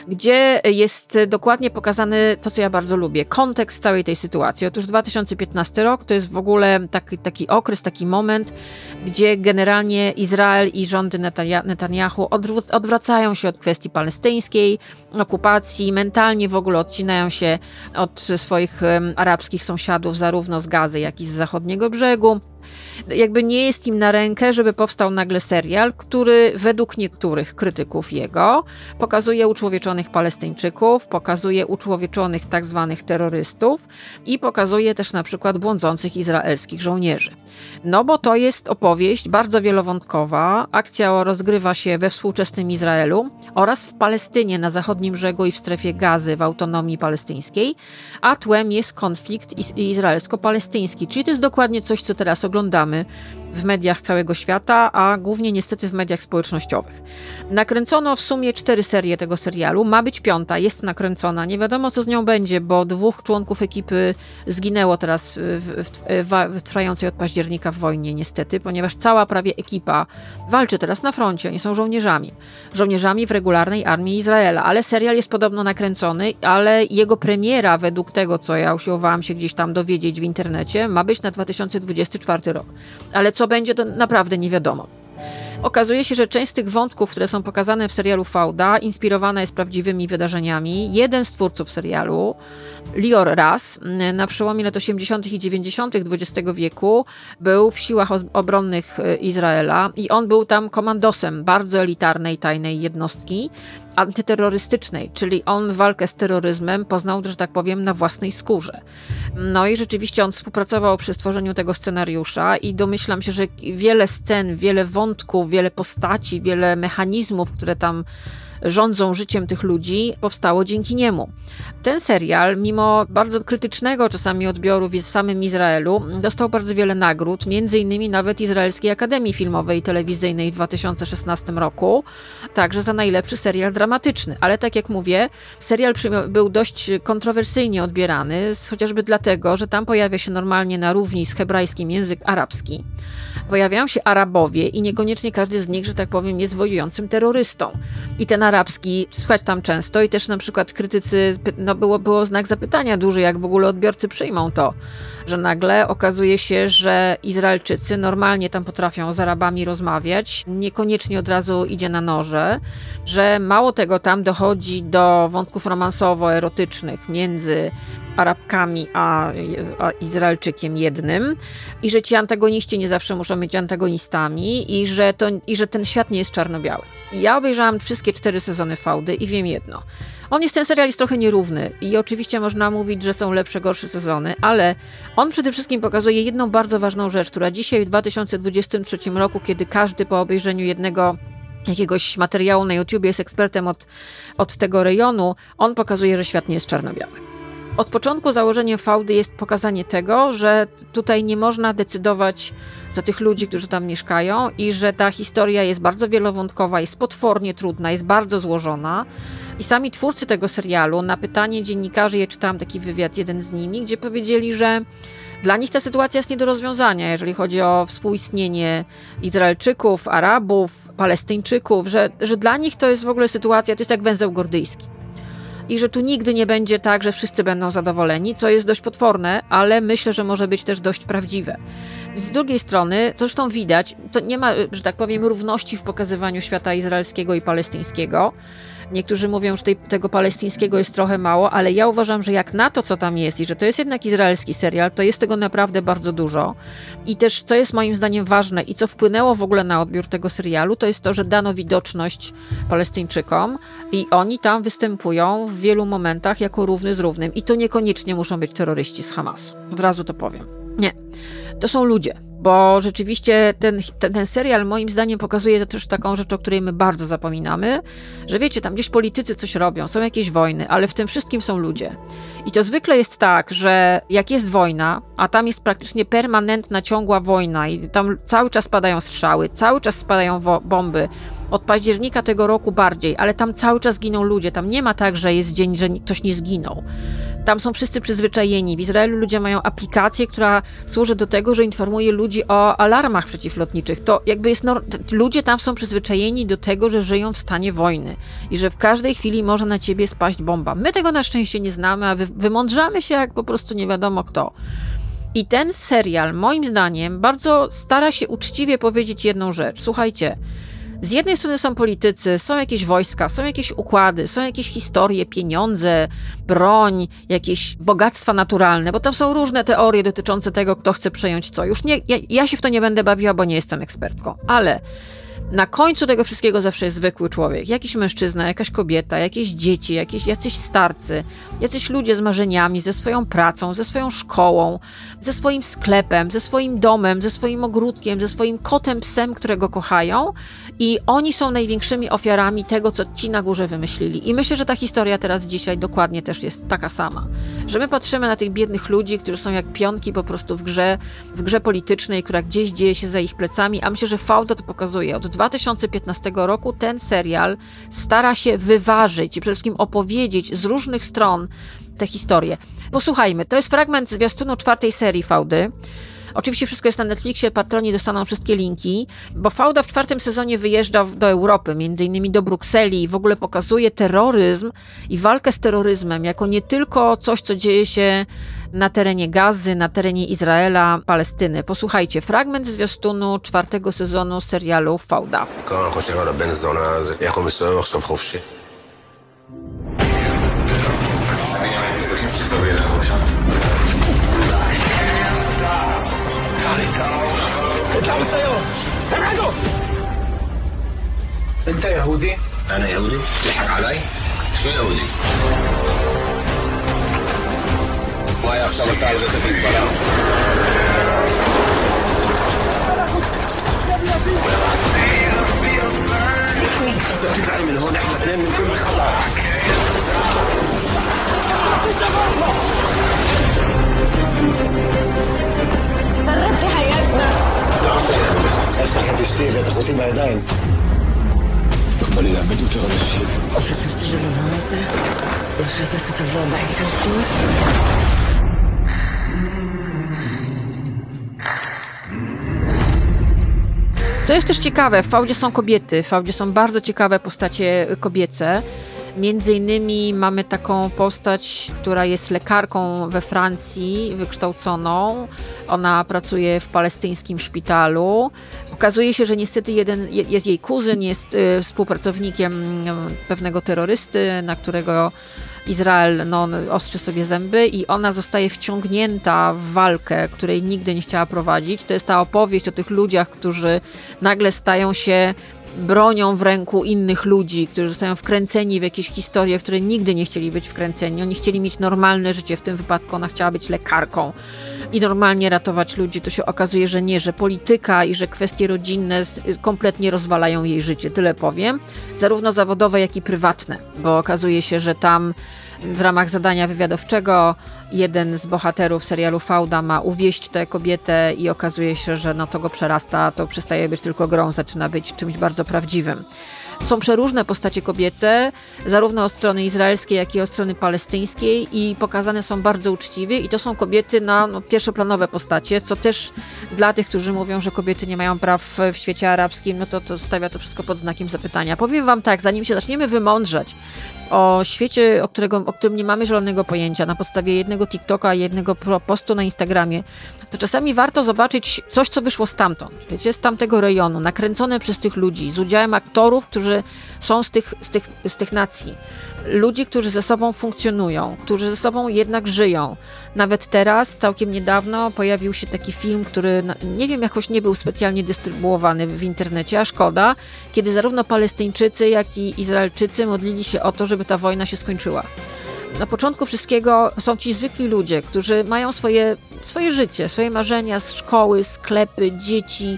gdzie jest dokładnie pokazany to, co ja bardzo lubię, kontekst całej tej sytuacji. Otóż 2015 rok to jest w ogóle taki, taki okres, taki moment, gdzie generalnie Izrael i rządy Netanyahu odwracają się od kwestii palestyńskiej, okupacji, mentalnie w ogóle odcinają się od swoich arabskich sąsiadów, zarówno z Gazy, jak i z zachodniego brzegu. Jakby nie jest im na rękę, żeby powstał nagle serial, który według niektórych krytyków jego pokazuje uczłowieczonych Palestyńczyków, pokazuje uczłowieczonych tak zwanych terrorystów i pokazuje też na przykład błądzących izraelskich żołnierzy. No bo to jest opowieść bardzo wielowątkowa. Akcja rozgrywa się we współczesnym Izraelu oraz w Palestynie na zachodnim brzegu i w strefie gazy w autonomii palestyńskiej, a tłem jest konflikt izraelsko-palestyński, czyli to jest dokładnie coś, co teraz oglądamy oglądamy w mediach całego świata, a głównie niestety w mediach społecznościowych. Nakręcono w sumie cztery serie tego serialu. Ma być piąta, jest nakręcona. Nie wiadomo, co z nią będzie, bo dwóch członków ekipy zginęło teraz w, w, w, trwającej od października w wojnie, niestety, ponieważ cała prawie ekipa walczy teraz na froncie. Oni są żołnierzami. Żołnierzami w regularnej armii Izraela, ale serial jest podobno nakręcony, ale jego premiera, według tego, co ja usiłowałam się gdzieś tam dowiedzieć w internecie, ma być na 2024 rok. Ale co będzie, to naprawdę nie wiadomo. Okazuje się, że część z tych wątków, które są pokazane w serialu Fauda, inspirowana jest prawdziwymi wydarzeniami. Jeden z twórców serialu, Lior Ras, na przełomie lat 80. i 90. XX wieku był w siłach obronnych e, Izraela i on był tam komandosem bardzo elitarnej, tajnej jednostki antyterrorystycznej, czyli on walkę z terroryzmem poznał, że tak powiem, na własnej skórze. No i rzeczywiście on współpracował przy stworzeniu tego scenariusza i domyślam się, że wiele scen, wiele wątków, wiele postaci, wiele mechanizmów, które tam rządzą życiem tych ludzi, powstało dzięki niemu. Ten serial, mimo bardzo krytycznego czasami odbioru w samym Izraelu, dostał bardzo wiele nagród, między innymi nawet Izraelskiej Akademii Filmowej i Telewizyjnej w 2016 roku, także za najlepszy serial dramatyczny. Ale tak jak mówię, serial był dość kontrowersyjnie odbierany, chociażby dlatego, że tam pojawia się normalnie na równi z hebrajskim język arabski. Pojawiają się Arabowie i niekoniecznie każdy z nich, że tak powiem, jest wojującym terrorystą. I ten arabski słychać tam często i też na przykład krytycy, no było, było znak zapytania duży, jak w ogóle odbiorcy przyjmą to, że nagle okazuje się, że Izraelczycy normalnie tam potrafią z Arabami rozmawiać, niekoniecznie od razu idzie na noże, że mało tego tam dochodzi do wątków romansowo-erotycznych między Arabkami, a, a, Izraelczykiem jednym i że ci antagoniści nie zawsze muszą być antagonistami i że, to, i że ten świat nie jest czarno-biały. Ja obejrzałam wszystkie cztery sezony Faudy i wiem jedno. On jest, ten serial jest trochę nierówny i oczywiście można mówić, że są lepsze, gorsze sezony, ale on przede wszystkim pokazuje jedną bardzo ważną rzecz, która dzisiaj w 2023 roku, kiedy każdy po obejrzeniu jednego jakiegoś materiału na YouTube jest ekspertem od, od tego rejonu, on pokazuje, że świat nie jest czarno-biały. Od początku założeniem fałdy jest pokazanie tego, że tutaj nie można decydować za tych ludzi, którzy tam mieszkają i że ta historia jest bardzo wielowątkowa, jest potwornie trudna, jest bardzo złożona. I sami twórcy tego serialu, na pytanie dziennikarzy, ja czytałam taki wywiad, jeden z nimi, gdzie powiedzieli, że dla nich ta sytuacja jest nie do rozwiązania, jeżeli chodzi o współistnienie Izraelczyków, Arabów, Palestyńczyków, że, że dla nich to jest w ogóle sytuacja, to jest jak węzeł gordyjski i że tu nigdy nie będzie tak, że wszyscy będą zadowoleni, co jest dość potworne, ale myślę, że może być też dość prawdziwe. Z drugiej strony, zresztą widać, to nie ma, że tak powiem, równości w pokazywaniu świata izraelskiego i palestyńskiego. Niektórzy mówią, że tej, tego palestyńskiego jest trochę mało, ale ja uważam, że jak na to, co tam jest i że to jest jednak izraelski serial, to jest tego naprawdę bardzo dużo. I też, co jest moim zdaniem ważne i co wpłynęło w ogóle na odbiór tego serialu, to jest to, że dano widoczność Palestyńczykom i oni tam występują w wielu momentach jako równy z równym. I to niekoniecznie muszą być terroryści z Hamasu. Od razu to powiem. Nie. To są ludzie bo rzeczywiście ten, ten, ten, serial moim zdaniem pokazuje też taką rzecz, o której my bardzo zapominamy, że wiecie, tam gdzieś politycy coś robią, są jakieś wojny, ale w tym wszystkim są ludzie. I to zwykle jest tak, że jak jest wojna, a tam jest praktycznie permanentna, ciągła wojna i tam cały czas padają strzały, cały czas spadają bomby, od października tego roku bardziej, ale tam cały czas giną ludzie. Tam nie ma tak, że jest dzień, że ktoś nie zginął. Tam są wszyscy przyzwyczajeni. W Izraelu ludzie mają aplikację, która służy do tego, że informuje ludzi o alarmach przeciwlotniczych. To jakby jest. Ludzie tam są przyzwyczajeni do tego, że żyją w stanie wojny i że w każdej chwili może na ciebie spaść bomba. My tego na szczęście nie znamy, a wy, wymądrzamy się jak po prostu nie wiadomo kto. I ten serial, moim zdaniem, bardzo stara się uczciwie powiedzieć jedną rzecz. Słuchajcie, Z jednej strony są politycy, są jakieś wojska, są jakieś układy, są jakieś historie, pieniądze, broń, jakieś bogactwa naturalne, bo tam są różne teorie dotyczące tego, kto chce przejąć co. Już nie, ja, ja się w to nie będę bawiła, bo nie jestem ekspertką, ale na końcu tego wszystkiego zawsze jest zwykły człowiek. Jakiś mężczyzna, jakaś kobieta, jakieś dzieci, jakieś, jacyś starcy, jacyś ludzie z marzeniami, ze swoją pracą, ze swoją szkołą, ze swoim sklepem, ze swoim domem, ze swoim ogródkiem, ze swoim kotem, psem, którego kochają i oni są największymi ofiarami tego, co ci na górze wymyślili. I myślę, że ta historia teraz dzisiaj dokładnie też jest taka sama. Że my patrzymy na tych biednych ludzi, którzy są jak pionki po prostu w grze, w grze politycznej, która gdzieś dzieje się za ich plecami, a myślę, że fałda to pokazuje. Od 2015 roku ten serial stara się wyważyć i przede wszystkim opowiedzieć z różnych stron tę historię. Posłuchajmy, to jest fragment zwiastunu czwartej serii Fałdy. Oczywiście wszystko jest na Netflixie, patroni dostaną wszystkie linki, bo Fauda w czwartym sezonie wyjeżdża do Europy, między innymi do Brukseli i w ogóle pokazuje terroryzm i walkę z terroryzmem jako nie tylko coś, co dzieje się na terenie Gazy, na terenie Izraela, Palestyny. Posłuchajcie, fragment zwiastunu czwartego sezonu serialu Fauda. اطلعوا من السيارة ابعدوا انت يهودي؟ أنا يهودي؟ تضحك علي؟ شو يهودي؟ ما يخشى بتاع الغسل في انت من هون إحنا اثنين من كل خطأ قربت حياتنا יש לך את אשתי ואת אחותי בידיים. תקבלי לאבד יותר אנשים. חשבתי לדבר הזה, ואחרי זה אתה תבוא הביתה איתי. Co jest też ciekawe, w Faudzie są kobiety, w Faudzie są bardzo ciekawe postacie kobiece. Między innymi mamy taką postać, która jest lekarką we Francji, wykształconą. Ona pracuje w palestyńskim szpitalu. Okazuje się, że niestety jeden, jest jej kuzyn, jest y, współpracownikiem pewnego terrorysty, na którego Izrael no, ostrzy sobie zęby i ona zostaje wciągnięta w walkę, której nigdy nie chciała prowadzić. To jest ta opowieść o tych ludziach, którzy nagle stają się bronią w ręku innych ludzi, którzy zostają wkręceni w jakieś historie, w które nigdy nie chcieli być wkręceni. Oni chcieli mieć normalne życie, w tym wypadku ona chciała być lekarką i normalnie ratować ludzi. To się okazuje, że nie, że polityka i że kwestie rodzinne kompletnie rozwalają jej życie. Tyle powiem. Zarówno zawodowe, jak i prywatne, bo okazuje się, że tam w ramach zadania wywiadowczego jeden z bohaterów serialu Fauda ma uwieść tę kobietę i okazuje się, że no to go przerasta, to przestaje być tylko grą, zaczyna być czymś bardzo prawdziwym. Są przeróżne postacie kobiece, zarówno od strony izraelskiej, jak i od strony palestyńskiej i pokazane są bardzo uczciwie i to są kobiety na no, pierwszoplanowe postacie, co też dla tych, którzy mówią, że kobiety nie mają praw w świecie arabskim, no to, to stawia to wszystko pod znakiem zapytania. Powiem wam tak, zanim się zaczniemy wymądrzać o świecie, o, którego, o którym nie mamy zielonego pojęcia, na podstawie jednego TikToka jednego postu na Instagramie, to czasami warto zobaczyć coś, co wyszło stamtąd, wiecie, z tamtego rejonu, nakręcone przez tych ludzi, z udziałem aktorów, którzy są z tych, z tych, z tych nacji. Ludzi, którzy ze sobą funkcjonują, którzy ze sobą jednak żyją. Nawet teraz, całkiem niedawno, pojawił się taki film, który nie wiem, jakoś nie był specjalnie dystrybuowany w internecie, a szkoda, kiedy zarówno Palestyńczycy, jak i Izraelczycy modlili się o to, żeby ta wojna się skończyła na początku wszystkiego są ci zwykli ludzie, którzy mają swoje, swoje życie, swoje marzenia, szkoły, sklepy, dzieci.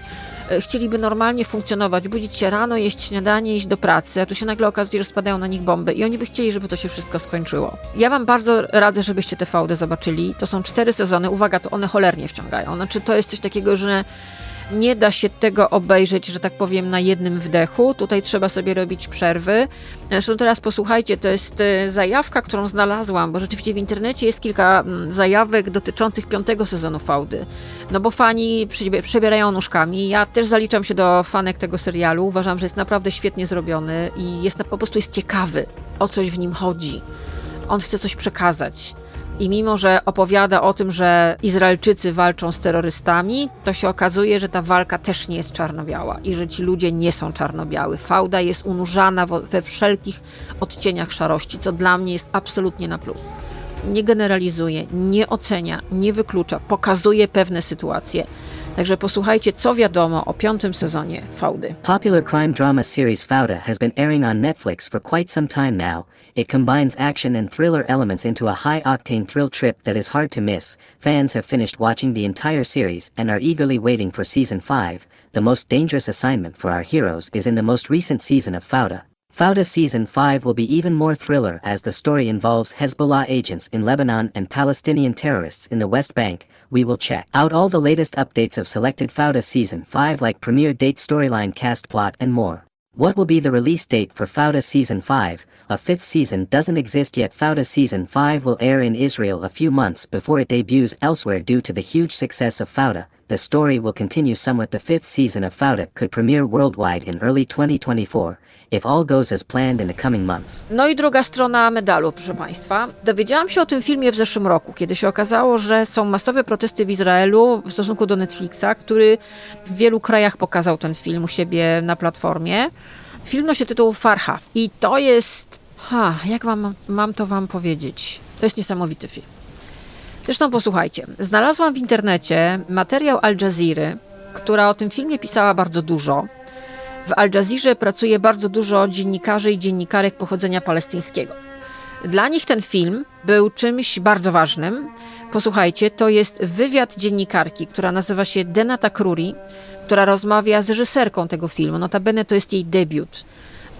Chcieliby normalnie funkcjonować, budzić się rano, jeść śniadanie, iść do pracy, a tu się nagle okazuje, że spadają na nich bomby i oni by chcieli, żeby to się wszystko skończyło. Ja wam bardzo radzę, żebyście te fałdy zobaczyli. To są cztery sezony. Uwaga, to one cholernie wciągają. Znaczy, to jest coś takiego, że nie da się tego obejrzeć, że tak powiem, na jednym wdechu. Tutaj trzeba sobie robić przerwy. Zresztą teraz posłuchajcie, to jest e, zajawka, którą znalazłam, bo rzeczywiście w internecie jest kilka mm, zajawek dotyczących piątego sezonu Faudy. No bo fani przebierają nóżkami. Ja też zaliczam się do fanek tego serialu. Uważam, że jest naprawdę świetnie zrobiony i jest po prostu jest ciekawy, o coś w nim chodzi. On chce coś przekazać I mimo, że opowiada o tym, że Izraelczycy walczą z terrorystami, to się okazuje, że ta walka też nie jest czarno-biała i że ci ludzie nie są czarno-biały. Fauda jest unurzana we wszelkich odcieniach szarości, co dla mnie jest absolutnie na plus nie generalizuje, nie ocenia, nie wyklucza, pokazuje pewne sytuacje. Także posłuchajcie, co wiadomo o piątym sezonie Faudy. Popular crime drama series Fauda has been airing on Netflix for quite some time now. It combines action and thriller elements into a high-octane thrill trip that is hard to miss. Fans have finished watching the entire series and are eagerly waiting for season 5. The most dangerous assignment for our heroes is in the most recent season of Fauda. Fauda Season 5 will be even more thriller as the story involves Hezbollah agents in Lebanon and Palestinian terrorists in the West Bank. We will check out all the latest updates of selected Fauda Season 5 like premiere date storyline cast plot and more. What will be the release date for Fauda Season 5? A fifth season doesn't exist yet. Fauda Season 5 will air in Israel a few months before it debuts elsewhere due to the huge success of Fauda. The story will continue somewhat. The fifth season of Fauda could premiere worldwide in early 2024 if all goes as planned in the coming months. No i druga strona medalu, proszę Państwa. Dowiedziałam się o tym filmie w zeszłym roku, kiedy się okazało, że są masowe protesty w Izraelu w stosunku do Netflixa, który w wielu krajach pokazał ten film u siebie na platformie. Film nosi tytuł Farha i to jest... Ha, jak wam, mam to wam powiedzieć? To jest niesamowity film. Zresztą posłuchajcie, znalazłam w internecie materiał Al Jazeera, która o tym filmie pisała bardzo dużo. W Al Jazeerze pracuje bardzo dużo dziennikarzy i dziennikarek pochodzenia palestyńskiego. Dla nich ten film był czymś bardzo ważnym. Posłuchajcie, to jest wywiad dziennikarki, która nazywa się Denata Kruri, która rozmawia z reżyserką tego filmu. Notabene to jest jej debiut.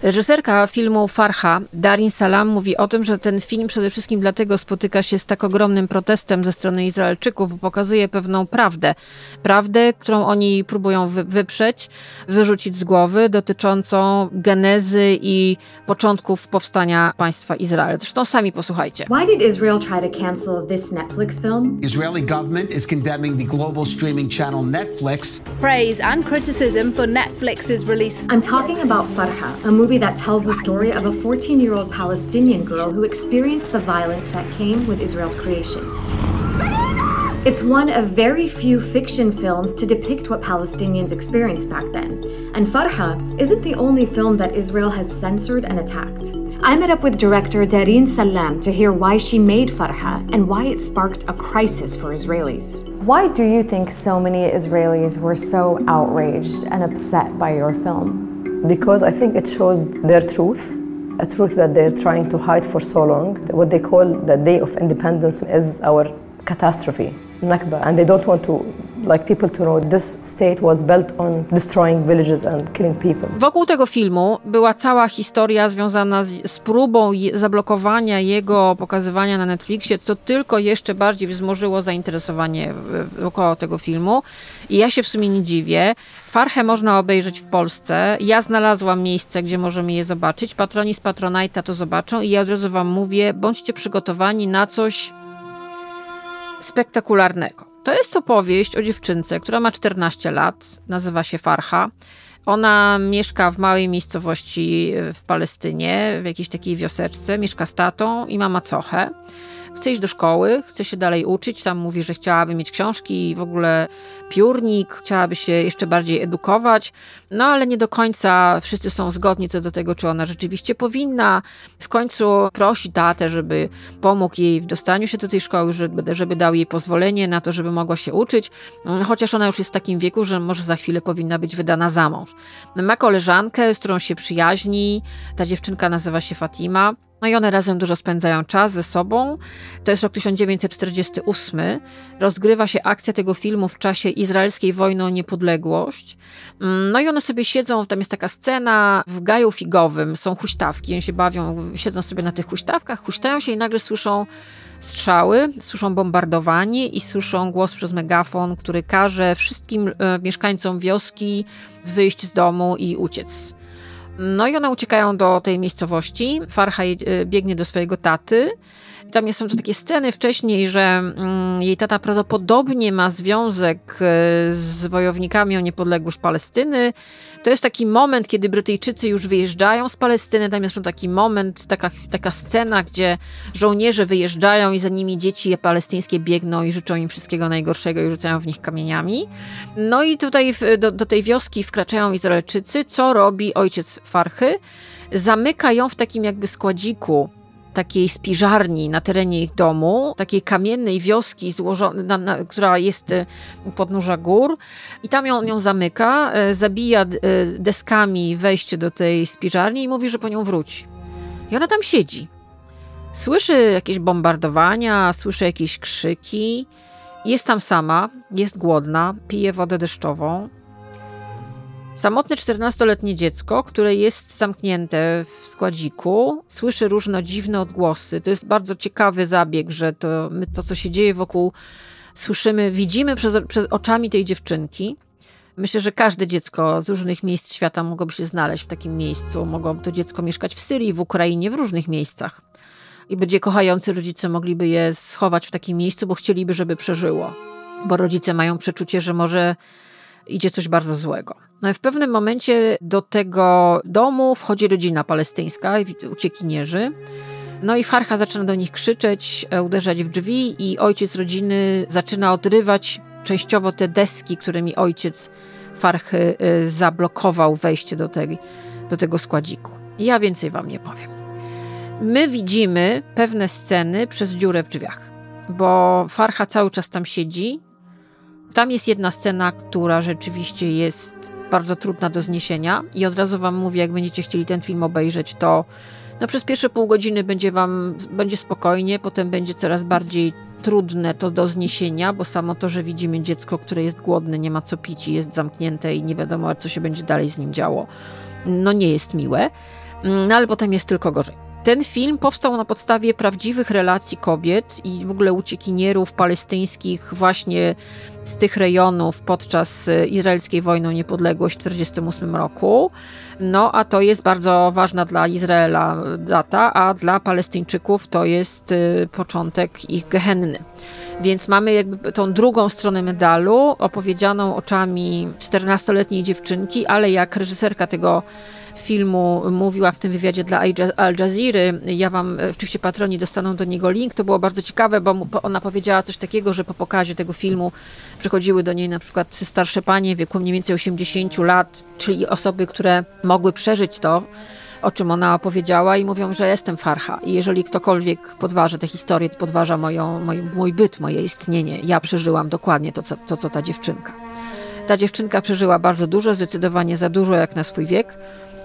Reżyserka filmu Farha, Darin Salam, mówi o tym, że ten film przede wszystkim dlatego spotyka się z tak ogromnym protestem ze strony Izraelczyków, bo pokazuje pewną prawdę. Prawdę, którą oni próbują wy wyprzeć, wyrzucić z głowy, dotyczącą genezy i początków powstania państwa Izrael. Zresztą sami posłuchajcie. Why did Israel try to cancel this Netflix film? Israeli government is condemning the global streaming channel Netflix. Praise and criticism for Netflix's release. I'm talking about Farha, a movie movie that tells the story of a 14 year old Palestinian girl who experienced the violence that came with Israel's creation. It's one of very few fiction films to depict what Palestinians experienced back then. And Farha isn't the only film that Israel has censored and attacked. I met up with director Darin Salam to hear why she made Farha and why it sparked a crisis for Israelis. Why do you think so many Israelis were so outraged and upset by your film? Because I think it shows their truth, a truth that they're trying to hide for so long. What they call the Day of Independence is our catastrophe, Nakba, and they don't want to. Wokół tego filmu była cała historia związana z, z próbą zablokowania jego pokazywania na Netflixie, co tylko jeszcze bardziej wzmożyło zainteresowanie wokoło tego filmu. I ja się w sumie nie dziwię. Farchę można obejrzeć w Polsce. Ja znalazłam miejsce, gdzie możemy je zobaczyć. Patroni z Patronite'a to zobaczą i ja od razu wam mówię, bądźcie przygotowani na coś spektakularnego. To jest opowieść o dziewczynce, która ma 14 lat, nazywa się Farha. Ona mieszka w małej miejscowości w Palestynie, w jakiejś takiej wioseczce, mieszka z tatą i ma macochę chce iść do szkoły, chce się dalej uczyć, tam mówi, że chciałaby mieć książki i w ogóle piórnik, chciałaby się jeszcze bardziej edukować, no ale nie do końca wszyscy są zgodni co do tego, czy ona rzeczywiście powinna. W końcu prosi tatę, żeby pomógł jej w dostaniu się do tej szkoły, żeby, żeby dał jej pozwolenie na to, żeby mogła się uczyć, chociaż ona już jest w takim wieku, że może za chwilę powinna być wydana za mąż. Ma koleżankę, z którą się przyjaźni, ta dziewczynka nazywa się Fatima. No i one razem dużo spędzają czas ze sobą. To jest rok 1948. Rozgrywa się akcja tego filmu w czasie izraelskiej wojny o niepodległość. Mm, no i one sobie siedzą, tam jest taka scena w gaju figowym, są huśtawki, oni się bawią, siedzą sobie na tych huśtawkach, huśtają się i nagle słyszą strzały, słyszą bombardowanie i słyszą głos przez megafon, który każe wszystkim e, mieszkańcom wioski wyjść z domu i uciec. No i one uciekają do tej miejscowości. Farha biegnie do swojego taty Tam są takie sceny wcześniej, że mm, jej tata prawdopodobnie ma związek e, z wojownikami o niepodległość Palestyny. To jest taki moment, kiedy Brytyjczycy już wyjeżdżają z Palestyny. Tam jest taki moment, taka, taka scena, gdzie żołnierze wyjeżdżają i za nimi dzieci palestyńskie biegną i życzą im wszystkiego najgorszego i rzucają w nich kamieniami. No i tutaj do, do tej wioski wkraczają Izraelczycy. Co robi ojciec Farchy? Zamyka ją w takim jakby składziku takiej spiżarni na terenie ich domu, takiej kamiennej wioski, złożonej, na, na, która jest e, u podnóża gór i tam ją, ją zamyka, e, zabija e, deskami wejście do tej spiżarni i mówi, że po nią wróci. I ona tam siedzi. Słyszy jakieś bombardowania, słyszy jakieś krzyki. Jest tam sama, jest głodna, pije wodę deszczową. Samotne 14-letnie dziecko, które jest zamknięte w składziku, słyszy różne dziwne odgłosy. To jest bardzo ciekawy zabieg, że to, my to co się dzieje wokół, słyszymy, widzimy przez, przez oczami tej dziewczynki. Myślę, że każde dziecko z różnych miejsc świata mogłoby się znaleźć w takim miejscu. Mogłoby to dziecko mieszkać w Syrii, w Ukrainie, w różnych miejscach. I będzie kochający rodzice mogliby je schować w takim miejscu, bo chcieliby, żeby przeżyło. Bo rodzice mają przeczucie, że może idzie coś bardzo złego. No i w pewnym momencie do tego domu wchodzi rodzina palestyńska, uciekinierzy. No i Farcha zaczyna do nich krzyczeć, e, uderzać w drzwi i ojciec rodziny zaczyna odrywać częściowo te deski, którymi ojciec Farchy e, zablokował wejście do, tej, do tego składziku. Ja więcej wam nie powiem. My widzimy pewne sceny przez dziurę w drzwiach, bo Farcha cały czas tam siedzi. Tam jest jedna scena, która rzeczywiście jest bardzo trudna do zniesienia i od razu wam mówię, jak będziecie chcieli ten film obejrzeć, to no przez pierwsze pół godziny będzie wam będzie spokojnie, potem będzie coraz bardziej trudne to do zniesienia, bo samo to, że widzimy dziecko, które jest głodne, nie ma co pić i jest zamknięte i nie wiadomo, co się będzie dalej z nim działo, no nie jest miłe, no ale potem jest tylko gorzej. Ten film powstał na podstawie prawdziwych relacji kobiet i w ogóle uciekinierów palestyńskich właśnie z tych rejonów podczas y, izraelskiej wojny o niepodległość w 1948 roku. No a to jest bardzo ważna dla Izraela data, a dla Palestyńczyków to jest y, początek ich gehenny. Więc mamy jakby tą drugą stronę medalu opowiedzianą oczami 14-letniej dziewczynki, ale jak reżyserka tego filmu mówiła w tym wywiadzie dla Al Jazeera. Ja wam, e, oczywiście patroni dostaną do niego link. To było bardzo ciekawe, bo ona powiedziała coś takiego, że po pokazie tego filmu przychodziły do niej na przykład starsze panie w wieku mniej więcej 80 lat, czyli osoby, które mogły przeżyć to, o czym ona opowiedziała i mówią, że jestem farcha i jeżeli ktokolwiek podważa tę historię, to podważa moją, mój, mój byt, moje istnienie. Ja przeżyłam dokładnie to co, to, co ta dziewczynka. Ta dziewczynka przeżyła bardzo dużo, zdecydowanie za dużo jak na swój wiek.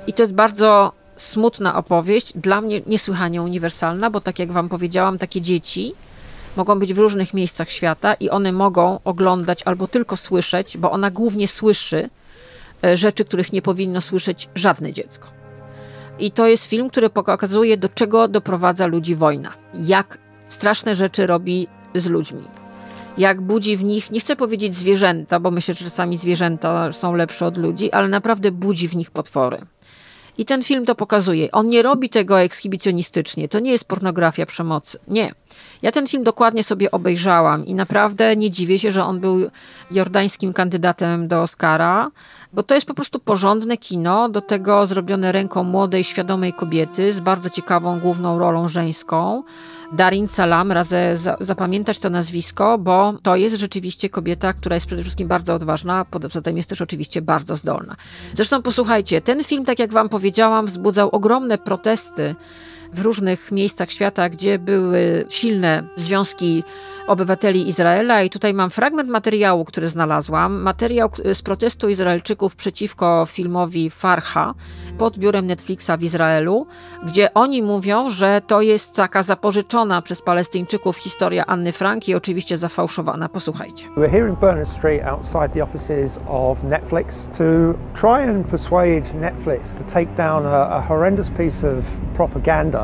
I to jest bardzo smutna opowieść, dla mnie niesłychanie uniwersalna, bo tak jak Wam powiedziałam, takie dzieci mogą być w różnych miejscach świata i one mogą oglądać albo tylko słyszeć, bo ona głównie słyszy e, rzeczy, których nie powinno słyszeć żadne dziecko. I to jest film, który pokazuje, do czego doprowadza ludzi wojna. Jak straszne rzeczy robi z ludźmi. Jak budzi w nich, nie chcę powiedzieć zwierzęta, bo myślę, że czasami zwierzęta są lepsze od ludzi, ale naprawdę budzi w nich potwory. I ten film to pokazuje. On nie robi tego ekshibicjonistycznie. To nie jest pornografia przemocy. Nie. Ja ten film dokładnie sobie obejrzałam i naprawdę nie dziwię się, że on był jordańskim kandydatem do Oscara, bo to jest po prostu porządne kino, do tego zrobione ręką młodej, świadomej kobiety z bardzo ciekawą główną rolą żeńską. Darin Salam, radzę zapamiętać to nazwisko, bo to jest rzeczywiście kobieta, która jest przede wszystkim bardzo odważna, poza tym jest też oczywiście bardzo zdolna. Zresztą posłuchajcie, ten film, tak jak wam powiedziałam, wzbudzał ogromne protesty w różnych miejscach świata, gdzie były silne związki obywateli Izraela. I tutaj mam fragment materiału, który znalazłam. Materiał z protestu Izraelczyków przeciwko filmowi Farha pod biurem Netflixa w Izraelu, gdzie oni mówią, że to jest taka zapożyczona przez Palestyńczyków historia Anny Frank i oczywiście zafałszowana. Posłuchajcie. We're here in Berners Street outside the offices of Netflix to try and persuade Netflix to take down a, a horrendous piece of propaganda.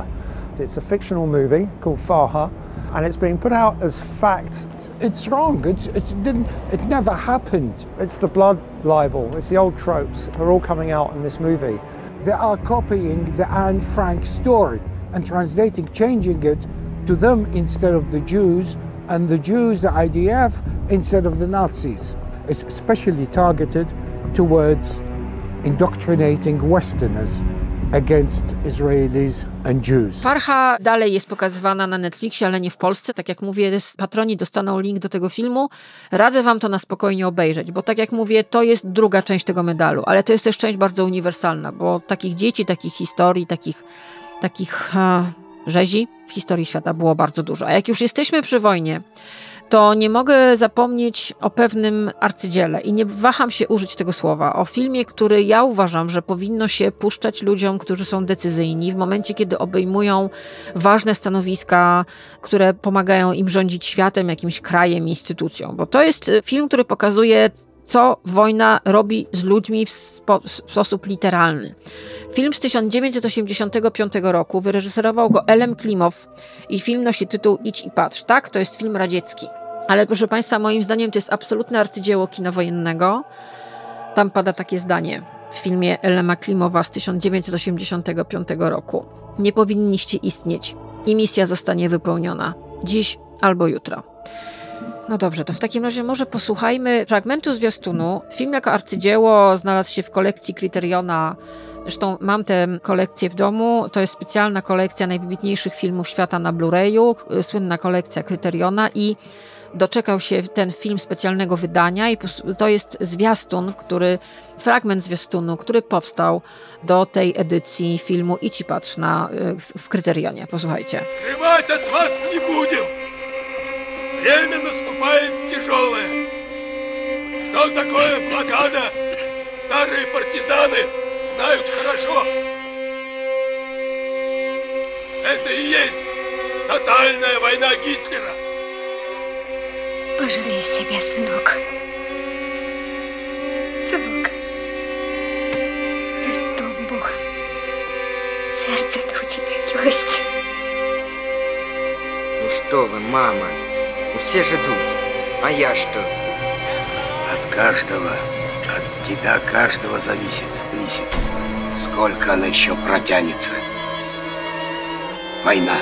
It's a fictional movie called Farha. and it's being put out as fact. It's wrong. It's, it's, it didn't. It never happened. It's the blood libel. It's the old tropes. They're all coming out in this movie. They are copying the Anne Frank story and translating, changing it to them instead of the Jews, and the Jews, the IDF, instead of the Nazis. It's especially targeted towards indoctrinating Westerners against Israelis and Jews. Farha dalej jest pokazywana na Netflixie, ale nie w Polsce. Tak jak mówię, patroni dostaną link do tego filmu. Radzę wam to na spokojnie obejrzeć, bo tak jak mówię, to jest druga część tego medalu, ale to jest też część bardzo uniwersalna, bo takich dzieci, takich historii, takich, takich uh, rzezi w historii świata było bardzo dużo. A jak już jesteśmy przy wojnie, to nie mogę zapomnieć o pewnym arcydziele i nie waham się użyć tego słowa. O filmie, który ja uważam, że powinno się puszczać ludziom, którzy są decyzyjni w momencie, kiedy obejmują ważne stanowiska, które pomagają im rządzić światem, jakimś krajem, instytucją. Bo to jest film, który pokazuje, co wojna robi z ludźmi w, spo, w, sposób literalny. Film z 1985 roku wyreżyserował go Elem Klimow i film nosi tytuł Idź i patrz. Tak, to jest film radziecki. Ale proszę Państwa, moim zdaniem to jest absolutne arcydzieło kina wojennego. Tam pada takie zdanie w filmie Elema Klimowa z 1985 roku. Nie powinniście istnieć i misja zostanie wypełniona dziś albo jutro. No dobrze, to w takim razie może posłuchajmy fragmentu zwiastunu. Film jako arcydzieło znalazł się w kolekcji Kryteriona. Zresztą mam tę kolekcję w domu. To jest specjalna kolekcja najwybitniejszych filmów świata na Blu-rayu, słynna kolekcja Kryteriona i doczekał się ten film specjalnego wydania i to jest zwiastun, który, fragment zwiastunu, który powstał do tej edycji filmu i ci patrz na, w, w Kryterionie. Posłuchajcie. Скрывать от вас не будем. Время наступает тяжелое. Что такое блокада? Старые партизаны знают хорошо. Это и есть тотальная война Гитлера. Пожалей себя, сынок. Сынок. Простом Бог. Сердце-то у тебя есть. Ну что вы, мама? Ну все ждут. А я что? От каждого, от тебя каждого зависит. Зависит, сколько она еще протянется. Война.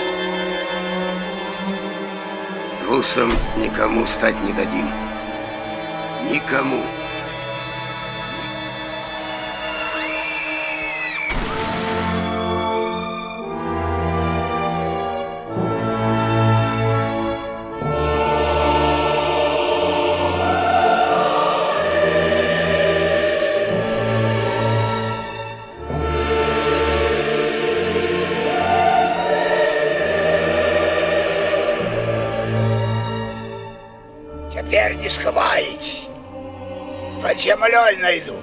Трусом никому стать не дадим. Никому. United Nations.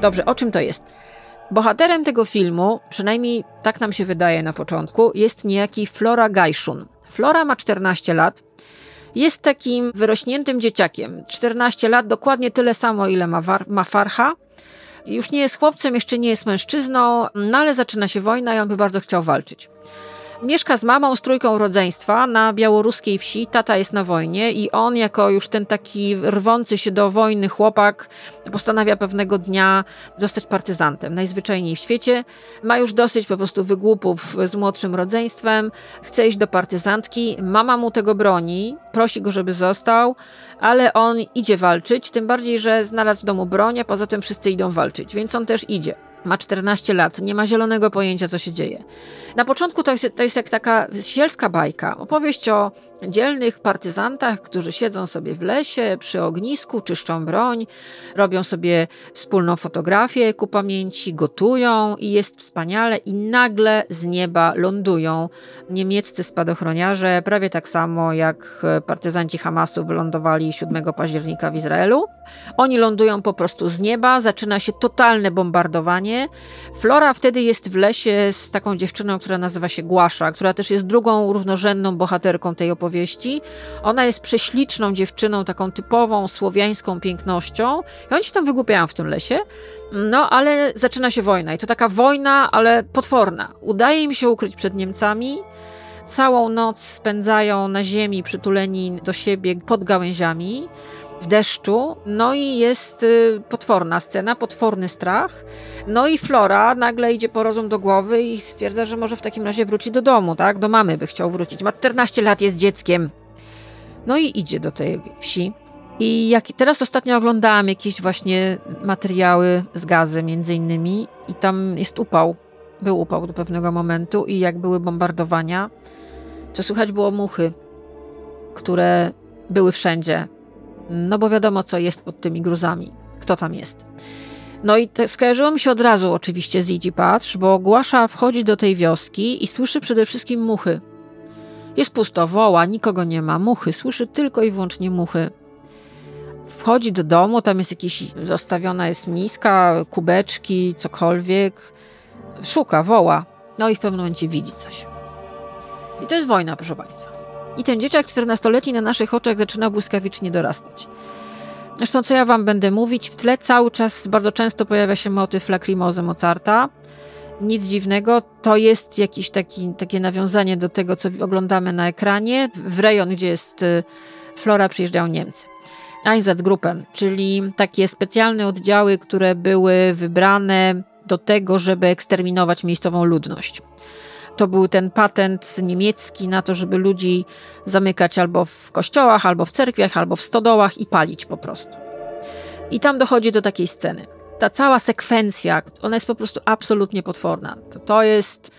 Dobrze, o czym to jest? Bohaterem tego filmu, przynajmniej tak nam się wydaje na początku, jest niejaki Flora Gajszun. Flora ma 14 lat. Jest takim wyrośniętym dzieciakiem. 14 lat, dokładnie tyle samo, ile ma, ma Farha. Już nie jest chłopcem, jeszcze nie jest mężczyzną, no ale zaczyna się wojna i on by bardzo chciał walczyć. Mieszka z mamą, z trójką rodzeństwa na białoruskiej wsi. Tata jest na wojnie i on, jako już ten taki rwący się do wojny chłopak, postanawia pewnego dnia zostać partyzantem. Najzwyczajniej w świecie. Ma już dosyć po prostu wygłupów z młodszym rodzeństwem. Chce iść do partyzantki. Mama mu tego broni, prosi go, żeby został, ale on idzie walczyć. Tym bardziej, że znalazł w domu broń, a poza tym wszyscy idą walczyć, więc on też idzie. Ma 14 lat, nie ma zielonego pojęcia, co się dzieje. Na początku to jest, to jest jak taka sielska bajka. Opowieść o dzielnych partyzantach, którzy siedzą sobie w lesie, przy ognisku, czyszczą broń, robią sobie wspólną fotografię ku pamięci, gotują i jest wspaniale i nagle z nieba lądują niemieccy spadochroniarze, prawie tak samo jak partyzanci Hamasu wylądowali 7 października w Izraelu. Oni lądują po prostu z nieba, zaczyna się totalne bombardowanie. Flora wtedy jest w lesie z taką dziewczyną, która nazywa się Głasza, która też jest drugą równorzędną bohaterką tej opowieści. Ona jest prześliczną dziewczyną, taką typową słowiańską pięknością i oni się tam wygłupiają w tym lesie. No, ale zaczyna się wojna i to taka wojna, ale potworna. Udaje im się ukryć przed Niemcami. Całą noc spędzają na ziemi, przytuleni do siebie pod gałęziami w deszczu, no i jest y, potworna scena, potworny strach. No i Flora nagle idzie po rozum do głowy i stwierdza, że może w takim razie wróci do domu, tak? Do mamy by chciał wrócić. Ma 14 lat, jest dzieckiem. No i idzie do tej wsi. I jak teraz ostatnio oglądałam jakieś właśnie materiały z gazy między innymi i tam jest upał. Był upał do pewnego momentu i jak były bombardowania, to słychać było muchy, które były wszędzie no bo wiadomo, co jest pod tymi gruzami, kto tam jest. No i te, skojarzyło mi się od razu oczywiście z Idzi Patrz, bo Głasza wchodzi do tej wioski i słyszy przede wszystkim muchy. Jest pusto, woła, nikogo nie ma, muchy, słyszy tylko i wyłącznie muchy. Wchodzi do domu, tam jest jakiś, zostawiona jest miska, kubeczki, cokolwiek. Szuka, woła. No i w pewnym momencie widzi coś. I to jest wojna, proszę Państwa. I ten dzieciak 14-letni na naszych oczach zaczyna błyskawicznie dorastać. Zresztą, co ja wam będę mówić, w tle cały czas bardzo często pojawia się motyw lakrimozy Mozarta. Nic dziwnego, to jest jakieś taki, takie nawiązanie do tego, co oglądamy na ekranie. W rejon, gdzie jest y, Flora, przyjeżdżają Niemcy. Einsatzgruppen, czyli takie specjalne oddziały, które były wybrane do tego, żeby eksterminować miejscową ludność to był ten patent niemiecki na to, żeby ludzi zamykać albo w kościołach, albo w cerkwiach, albo w stodołach i palić po prostu. I tam dochodzi do takiej sceny. Ta cała sekwencja, ona jest po prostu absolutnie potworna. To, to jest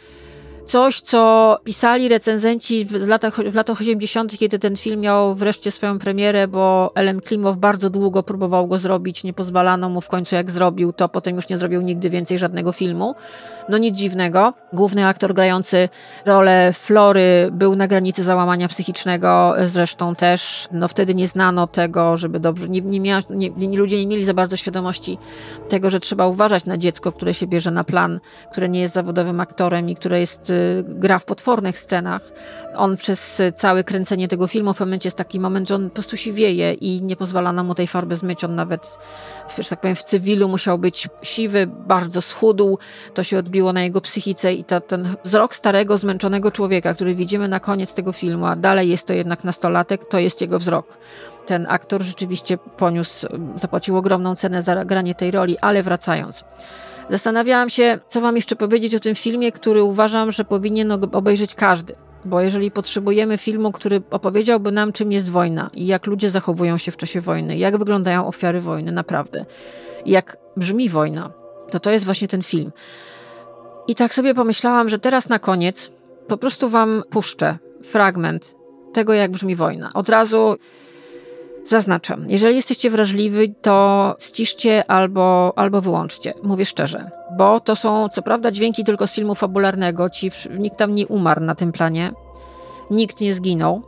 coś, co pisali recenzenci w latach, w latach 80., kiedy ten film miał wreszcie swoją premierę, bo Ellen Klimow bardzo długo próbował go zrobić, nie pozwalano mu w końcu jak zrobił, to potem już nie zrobił nigdy więcej żadnego filmu. No nic dziwnego. Główny aktor grający rolę Flory był na granicy załamania psychicznego, zresztą też. No wtedy nie znano tego, żeby dobrze, nie, nie, mia, nie, nie, ludzie nie mieli za bardzo świadomości tego, że trzeba uważać na dziecko, które się bierze na plan, które nie jest zawodowym aktorem i które jest y, gra w potwornych scenach. On przez całe kręcenie tego filmu w momencie jest taki moment, że on po prostu siwieje i nie pozwala nam mu tej farby zmyć. On nawet, że tak powiem, w cywilu musiał być siwy, bardzo schudł. To się odbiło na jego psychice i to, ten wzrok starego, zmęczonego człowieka, który widzimy na koniec tego filmu, a dalej jest to jednak nastolatek, to jest jego wzrok ten aktor rzeczywiście poniósł, zapłacił ogromną cenę za granie tej roli, ale wracając. Zastanawiałam się, co wam jeszcze powiedzieć o tym filmie, który uważam, że powinien obejrzeć każdy. Bo jeżeli potrzebujemy filmu, który opowiedziałby nam, czym jest wojna i jak ludzie zachowują się w czasie wojny, jak wyglądają ofiary wojny, naprawdę, jak brzmi wojna, to to jest właśnie ten film. I tak sobie pomyślałam, że teraz na koniec po prostu wam puszczę fragment tego, jak brzmi wojna. Od razu Zaznaczam, jeżeli jesteście wrażliwi, to ściszcie albo, albo wyłączcie, mówię szczerze, bo to są co prawda dźwięki tylko z filmu fabularnego, ci, nikt tam nie umarł na tym planie, nikt nie zginął,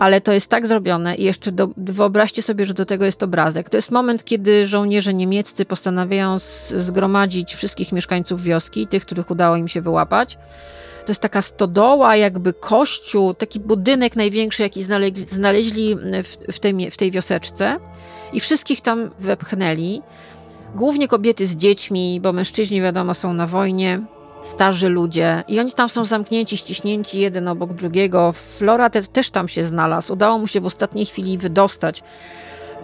ale to jest tak zrobione i jeszcze do, wyobraźcie sobie, że do tego jest obrazek. To jest moment, kiedy żołnierze niemieccy postanawiają zgromadzić wszystkich mieszkańców wioski, tych, których udało im się wyłapać, to jest taka stodoła, jakby kościół, taki budynek największy, jaki znaleźli, znaleźli w, w, tej, w tej wioseczce. I wszystkich tam wepchnęli. Głównie kobiety z dziećmi, bo mężczyźni, wiadomo, są na wojnie, starzy ludzie. I oni tam są zamknięci, ściśnięci jeden obok drugiego. Flora te, też tam się znalazł. Udało mu się w ostatniej chwili wydostać.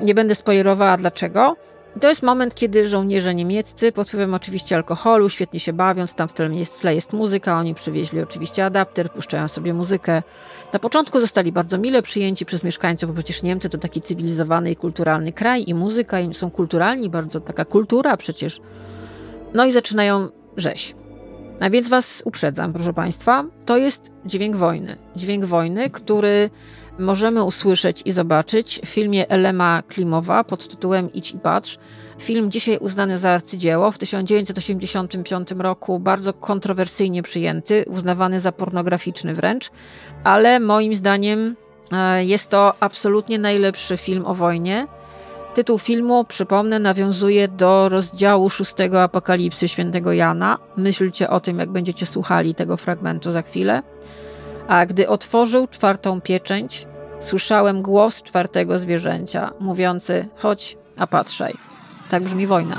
Nie będę spoilerowała dlaczego. To jest moment, kiedy żołnierze niemieccy pod wpływem oczywiście alkoholu, świetnie się bawiąc, tam w tle jest, tle jest muzyka, oni przywieźli oczywiście adapter, puszczają sobie muzykę. Na początku zostali bardzo mile przyjęci przez mieszkańców, bo przecież Niemcy to taki cywilizowany i kulturalny kraj i muzyka, i są kulturalni, bardzo taka kultura przecież. No i zaczynają rzeź. A więc was uprzedzam, proszę Państwa, to jest dźwięk wojny. Dźwięk wojny, który możemy usłyszeć i zobaczyć w filmie Elema Klimowa pod tytułem Idź i patrz. Film dzisiaj uznany za arcydzieło, w 1985 roku bardzo kontrowersyjnie przyjęty, uznawany za pornograficzny wręcz, ale moim zdaniem e, jest to absolutnie najlepszy film o wojnie. Tytuł filmu, przypomnę, nawiązuje do rozdziału szóstego Apokalipsy świętego Jana. Myślcie o tym, jak będziecie słuchali tego fragmentu za chwilę. A gdy otworzył czwartą pieczęć, słyszałem głos czwartego zwierzęcia, mówiący: Chodź, a patrzaj. Tak brzmi wojna.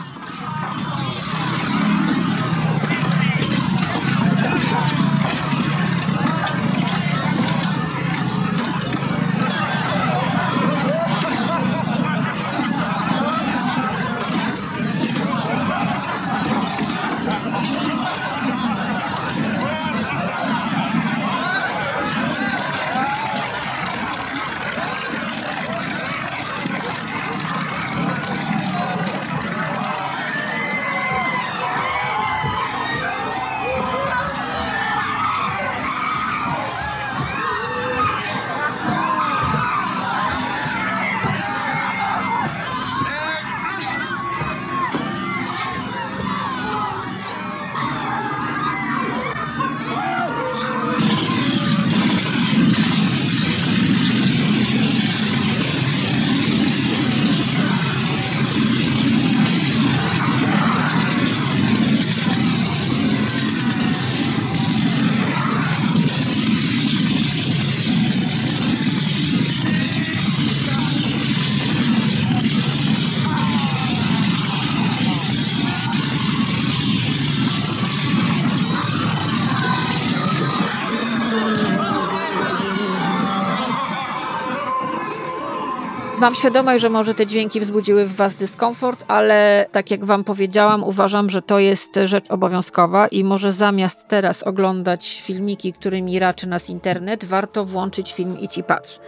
Mam świadomość, że może te dźwięki wzbudziły w Was dyskomfort, ale tak jak Wam powiedziałam, uważam, że to jest rzecz obowiązkowa i może zamiast teraz oglądać filmiki, którymi raczy nas internet, warto włączyć film i patrz.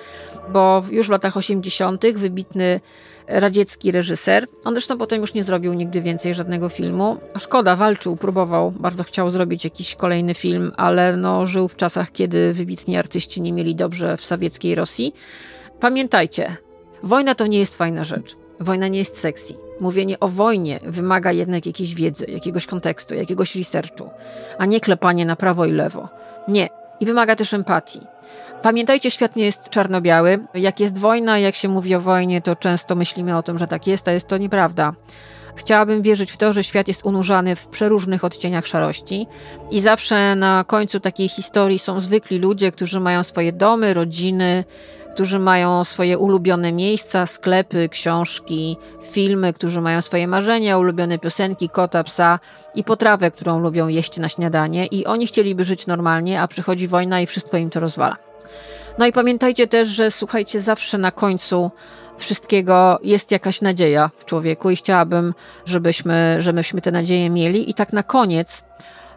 Bo już w latach 80. wybitny radziecki reżyser. On zresztą potem już nie zrobił nigdy więcej żadnego filmu. Szkoda, walczył, próbował, bardzo chciał zrobić jakiś kolejny film, ale no, żył w czasach, kiedy wybitni artyści nie mieli dobrze w sowieckiej Rosji. Pamiętajcie, Wojna to nie jest fajna rzecz. Wojna nie jest sexy. Mówienie o wojnie wymaga jednak jakiejś wiedzy, jakiegoś kontekstu, jakiegoś researchu, a nie klepanie na prawo i lewo. Nie. I wymaga też empatii. Pamiętajcie, świat nie jest czarno-biały. Jak jest wojna, jak się mówi o wojnie, to często myślimy o tym, że tak jest, a jest to nieprawda. Chciałabym wierzyć w to, że świat jest unurzany w przeróżnych odcieniach szarości i zawsze na końcu takiej historii są zwykli ludzie, którzy mają swoje domy, rodziny, którzy mają swoje ulubione miejsca, sklepy, książki, filmy, którzy mają swoje marzenia, ulubione piosenki, kota, psa i potrawę, którą lubią jeść na śniadanie i oni chcieliby żyć normalnie, a przychodzi wojna i wszystko im to rozwala. No i pamiętajcie też, że słuchajcie, zawsze na końcu wszystkiego jest jakaś nadzieja w człowieku i chciałabym, żebyśmy, żebyśmy tę nadzieję mieli. I tak na koniec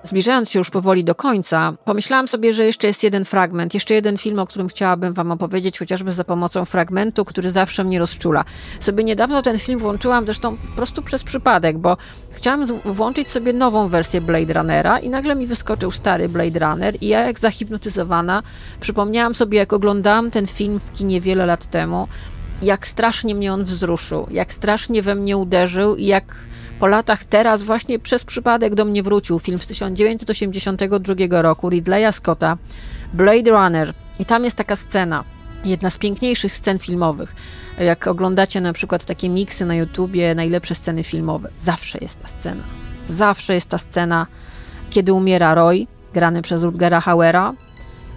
Zbliżając się już powoli do końca, pomyślałam sobie, że jeszcze jest jeden fragment, jeszcze jeden film, o którym chciałabym Wam opowiedzieć, chociażby za pomocą fragmentu, który zawsze mnie rozczula. Sobie niedawno ten film włączyłam, zresztą po prostu przez przypadek, bo chciałam włączyć sobie nową wersję Blade Runnera i nagle mi wyskoczył stary Blade Runner i ja jak zahipnotyzowana przypomniałam sobie, jak oglądałam ten film w kinie wiele lat temu, jak strasznie mnie on wzruszył, jak strasznie we mnie uderzył i jak po latach teraz właśnie przez przypadek do mnie wrócił film z 1982 roku Ridleya Scotta, Blade Runner. I tam jest taka scena, jedna z piękniejszych scen filmowych. Jak oglądacie na przykład takie miksy na YouTubie, najlepsze sceny filmowe, zawsze jest ta scena. Zawsze jest ta scena, kiedy umiera Roy, grany przez Rutgera Hauera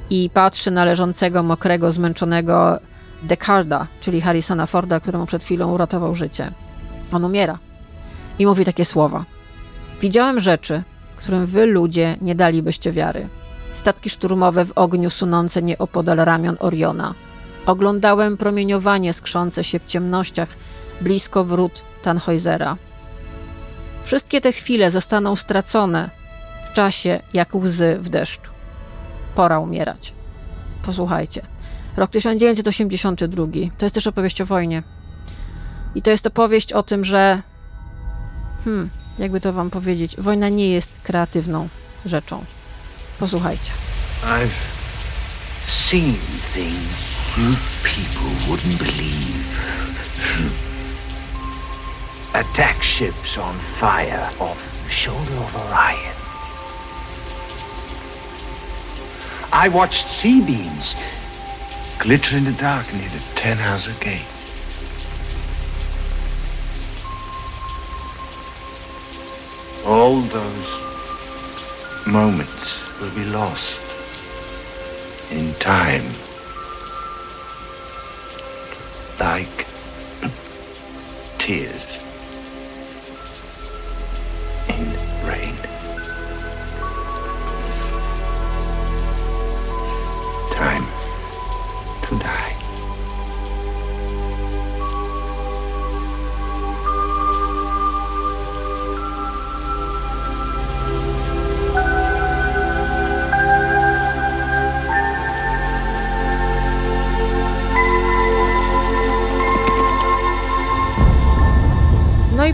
i patrzy na leżącego, mokrego, zmęczonego Decarda, czyli Harrisona Forda, któremu przed chwilą uratował życie. On umiera i mówi takie słowa. Widziałem rzeczy, którym wy ludzie nie dalibyście wiary. Statki szturmowe w ogniu sunące nieopodal ramion Oriona. Oglądałem promieniowanie skrzące się w ciemnościach blisko wrót Tannhäusera. Wszystkie te chwile zostaną stracone w czasie jak łzy w deszczu. Pora umierać. Posłuchajcie. Rok 1982 to jest też opowieść o wojnie. I to jest opowieść o tym, że Hmm. jakby to wam powiedzieć, wojna nie jest kreatywną rzeczą. Posłuchajcie. I've seen things you people wouldn't believe. Attack ships on fire off the shoulder of Orion. I watched sea beams glitter in the dark near the Ten Hauser Gate. All those moments will be lost in time.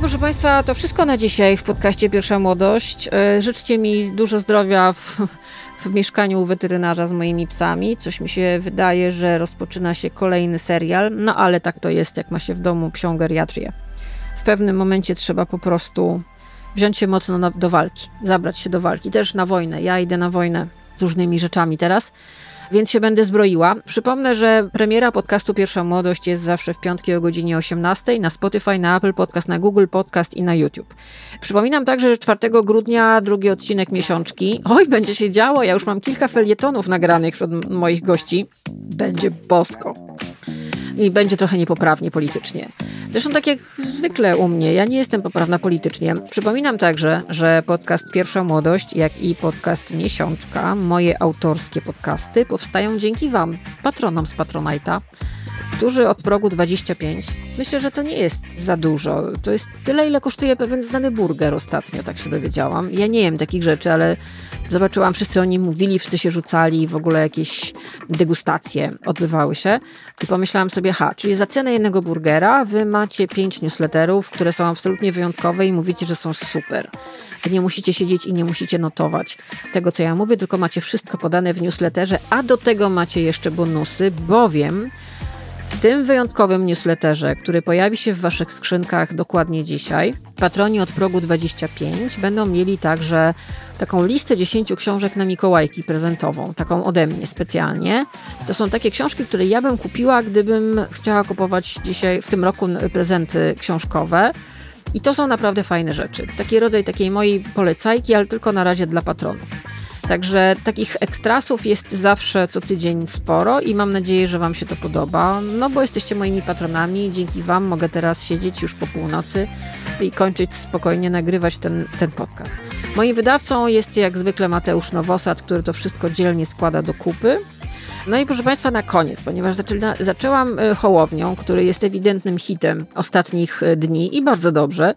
Proszę Państwa, to wszystko na dzisiaj w podcaście Pierwsza Młodość. E, życzcie mi dużo zdrowia w, w mieszkaniu u weterynarza z moimi psami. Coś mi się wydaje, że rozpoczyna się kolejny serial, no ale tak to jest, jak ma się w domu psią geriatrię. W pewnym momencie trzeba po prostu wziąć się mocno na, do walki, zabrać się do walki, też na wojnę. Ja idę na wojnę z różnymi rzeczami teraz więc się będę zbroiła. Przypomnę, że premiera podcastu Pierwsza Młodość jest zawsze w piątki o godzinie 18 na Spotify, na Apple Podcast, na Google Podcast i na YouTube. Przypominam także, że 4 grudnia drugi odcinek miesiączki. Oj, będzie się działo, ja już mam kilka felietonów nagranych wśród moich gości. Będzie bosko. I będzie trochę niepoprawnie politycznie. Zresztą tak jak zwykle u mnie, ja nie jestem poprawna politycznie. Przypominam także, że podcast Pierwsza Młodość, jak i podcast Miesiączka, moje autorskie podcasty, powstają dzięki Wam, patronom z Patronite'a, którzy od progu 25. Myślę, że to nie jest za dużo. To jest tyle, ile kosztuje pewien znany burger ostatnio, tak się dowiedziałam. Ja nie wiem takich rzeczy, ale zobaczyłam, wszyscy o nim mówili, wszyscy się rzucali, w ogóle jakieś degustacje odbywały się. I pomyślałam sobie, ha, czyli za cenę jednego burgera wy macie pięć newsletterów, które są absolutnie wyjątkowe i mówicie, że są super. Nie musicie siedzieć i nie musicie notować tego, co ja mówię, tylko macie wszystko podane w newsletterze, a do tego macie jeszcze bonusy, bowiem w tym wyjątkowym newsletterze, który pojawi się w Waszych skrzynkach dokładnie dzisiaj, patroni od progu 25 będą mieli także taką listę 10 książek na Mikołajki prezentową, taką ode mnie specjalnie. To są takie książki, które ja bym kupiła, gdybym chciała kupować dzisiaj, w tym roku prezenty książkowe. I to są naprawdę fajne rzeczy. Taki rodzaj takiej mojej polecajki, ale tylko na razie dla patronów. Także takich ekstrasów jest zawsze co tydzień sporo i mam nadzieję, że Wam się to podoba. No bo jesteście moimi patronami, dzięki Wam mogę teraz siedzieć już po północy i kończyć spokojnie nagrywać ten, ten podcast. Moim wydawcą jest jak zwykle Mateusz Nowosad, który to wszystko dzielnie składa do kupy. No i proszę Państwa, na koniec, ponieważ zaczyna, zaczęłam e, Hołownią, który jest ewidentnym hitem ostatnich e, dni i bardzo dobrze,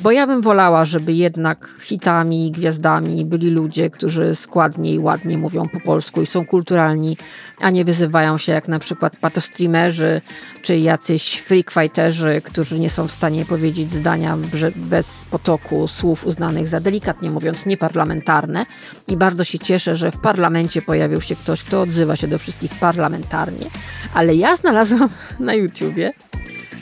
bo ja bym wolała, żeby jednak hitami, gwiazdami byli ludzie, którzy składnie i ładnie mówią po polsku i są kulturalni, a nie wyzywają się jak na przykład patostreamerzy czy jacyś freakfighterzy, którzy nie są w stanie powiedzieć zdania bez potoku słów uznanych za delikatnie mówiąc nieparlamentarne. I bardzo się cieszę, że w parlamencie pojawił się ktoś, kto odzywa się do wszystkich parlamentarnie, ale ja znalazłam na YouTubie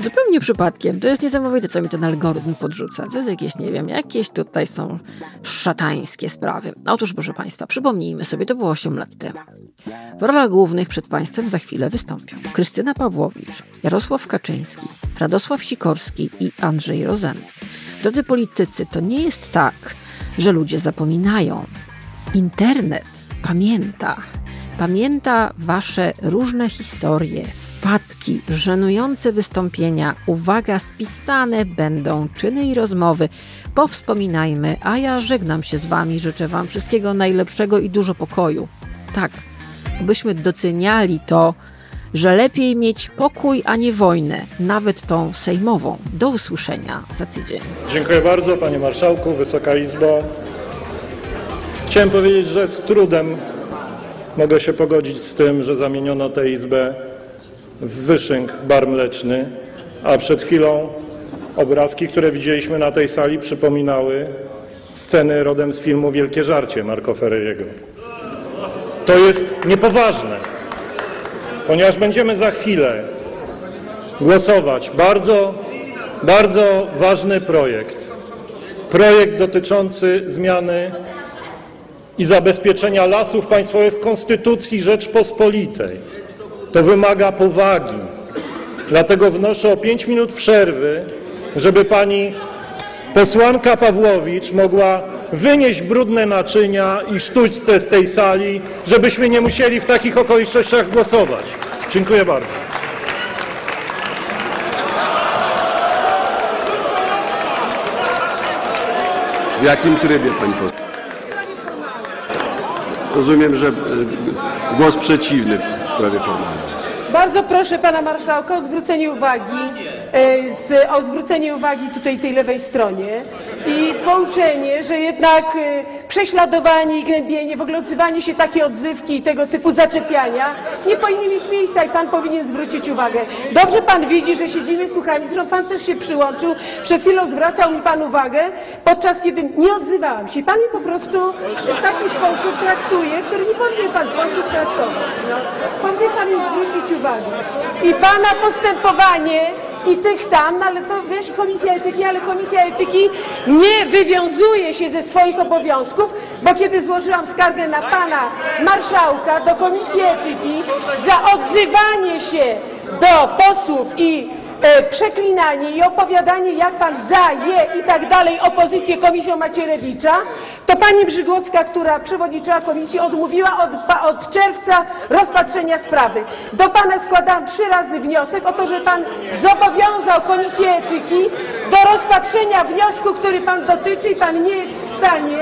Zupełnie przypadkiem. To jest niesamowite, co mi ten algorytm podrzuca. To jest jakieś, nie wiem, jakieś tutaj są szatańskie sprawy. Otóż, proszę Państwa, przypomnijmy sobie, to było 8 lat temu. W rolach głównych przed Państwem za chwilę wystąpią Krystyna Pawłowicz, Jarosław Kaczyński, Radosław Sikorski i Andrzej Rozen. Drodzy politycy, to nie jest tak, że ludzie zapominają. Internet pamięta. Pamięta Wasze różne historie, wpadki, żenujące wystąpienia, uwaga, spisane będą czyny i rozmowy. Powspominajmy, a ja żegnam się z Wami, życzę Wam wszystkiego najlepszego i dużo pokoju. Tak, byśmy doceniali to, że lepiej mieć pokój, a nie wojnę, nawet tą sejmową. Do usłyszenia za tydzień. Dziękuję bardzo, Panie Marszałku, Wysoka Izbo. Chciałem powiedzieć, że z trudem mogę się pogodzić z tym, że zamieniono tę Izbę w Wyszynk, bar mleczny, a przed chwilą obrazki, które widzieliśmy na tej sali, przypominały sceny rodem z filmu Wielkie Żarcie Marco Ferreriego. To jest niepoważne, ponieważ będziemy za chwilę głosować bardzo, bardzo ważny projekt. Projekt dotyczący zmiany i zabezpieczenia lasów państwowych w Konstytucji Rzeczpospolitej. To wymaga powagi. Dlatego wnoszę o 5 minut przerwy, żeby pani posłanka Pawłowicz mogła wynieść brudne naczynia i sztućce z tej sali, żebyśmy nie musieli w takich okolicznościach głosować. Dziękuję bardzo. W jakim trybie, pani poseł? Rozumiem, że e, głos przeciwny w sprawie formalnej. Bardzo proszę pana marszałka o zwrócenie uwagi, e, z, o zwrócenie uwagi tutaj tej lewej stronie i pouczenie, że jednak e, prześladowanie i gnębienie, w ogóle odzywanie się takie odzywki i tego typu zaczepiania nie powinny mieć miejsca i pan powinien zwrócić uwagę. Dobrze pan widzi, że siedzimy słuchami, zresztą pan też się przyłączył, przed chwilą zwracał mi pan uwagę, podczas kiedy nie odzywałam się. Pan mnie po prostu w taki sposób traktuje, który nie powinien pan w sposób traktować. No. Powinien pan zwrócić uwagę. I pana postępowanie i tych tam, no ale to wiesz, komisja etyki, ale komisja etyki nie wywiązuje się ze swoich obowiązków, bo kiedy złożyłam skargę na pana marszałka do komisji etyki za odzywanie się do posłów i e, przeklinanie i opowiadanie, jak pan zaje i tak dalej opozycję komisją Macierewicza, to pani Brzygłocka, która przewodniczyła komisji, odmówiła od, od czerwca rozpatrzenia sprawy. Do pana składałam trzy razy wniosek o to, że pan zobowiązał komisję etyki do rozpatrzenia wniosku, który pan dotyczy i pan nie jest w stanie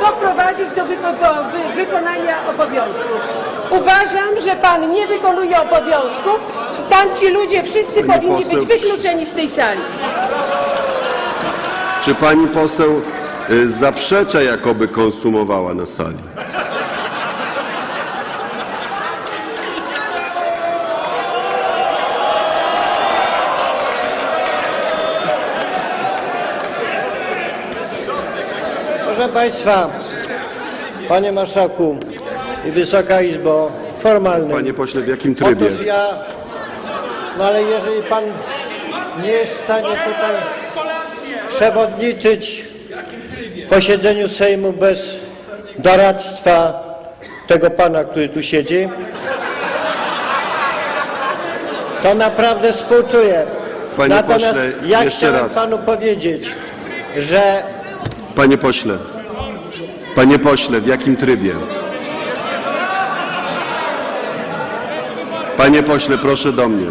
doprowadzić do, wyko- do wy- wykonania obowiązków. Uważam, że pan nie wykonuje obowiązków. Tamci ludzie wszyscy Pani powinni poseł, być wykluczeni z tej sali. Czy pani poseł y, zaprzecza, jakoby konsumowała na sali? Proszę Państwa, Panie Marszałku Wysoka Izbo, formalnym. Panie pośle, w jakim trybie? Otóż ja, no ale jeżeli Pan nie jest w stanie tutaj przewodniczyć posiedzeniu Sejmu bez doradztwa tego Pana, który tu siedzi, to naprawdę współczuję. Panie Natomiast pośle, ja jeszcze chciałem raz. Panu powiedzieć, że Panie pośle, panie pośle, w jakim trybie? Panie pośle, proszę do mnie.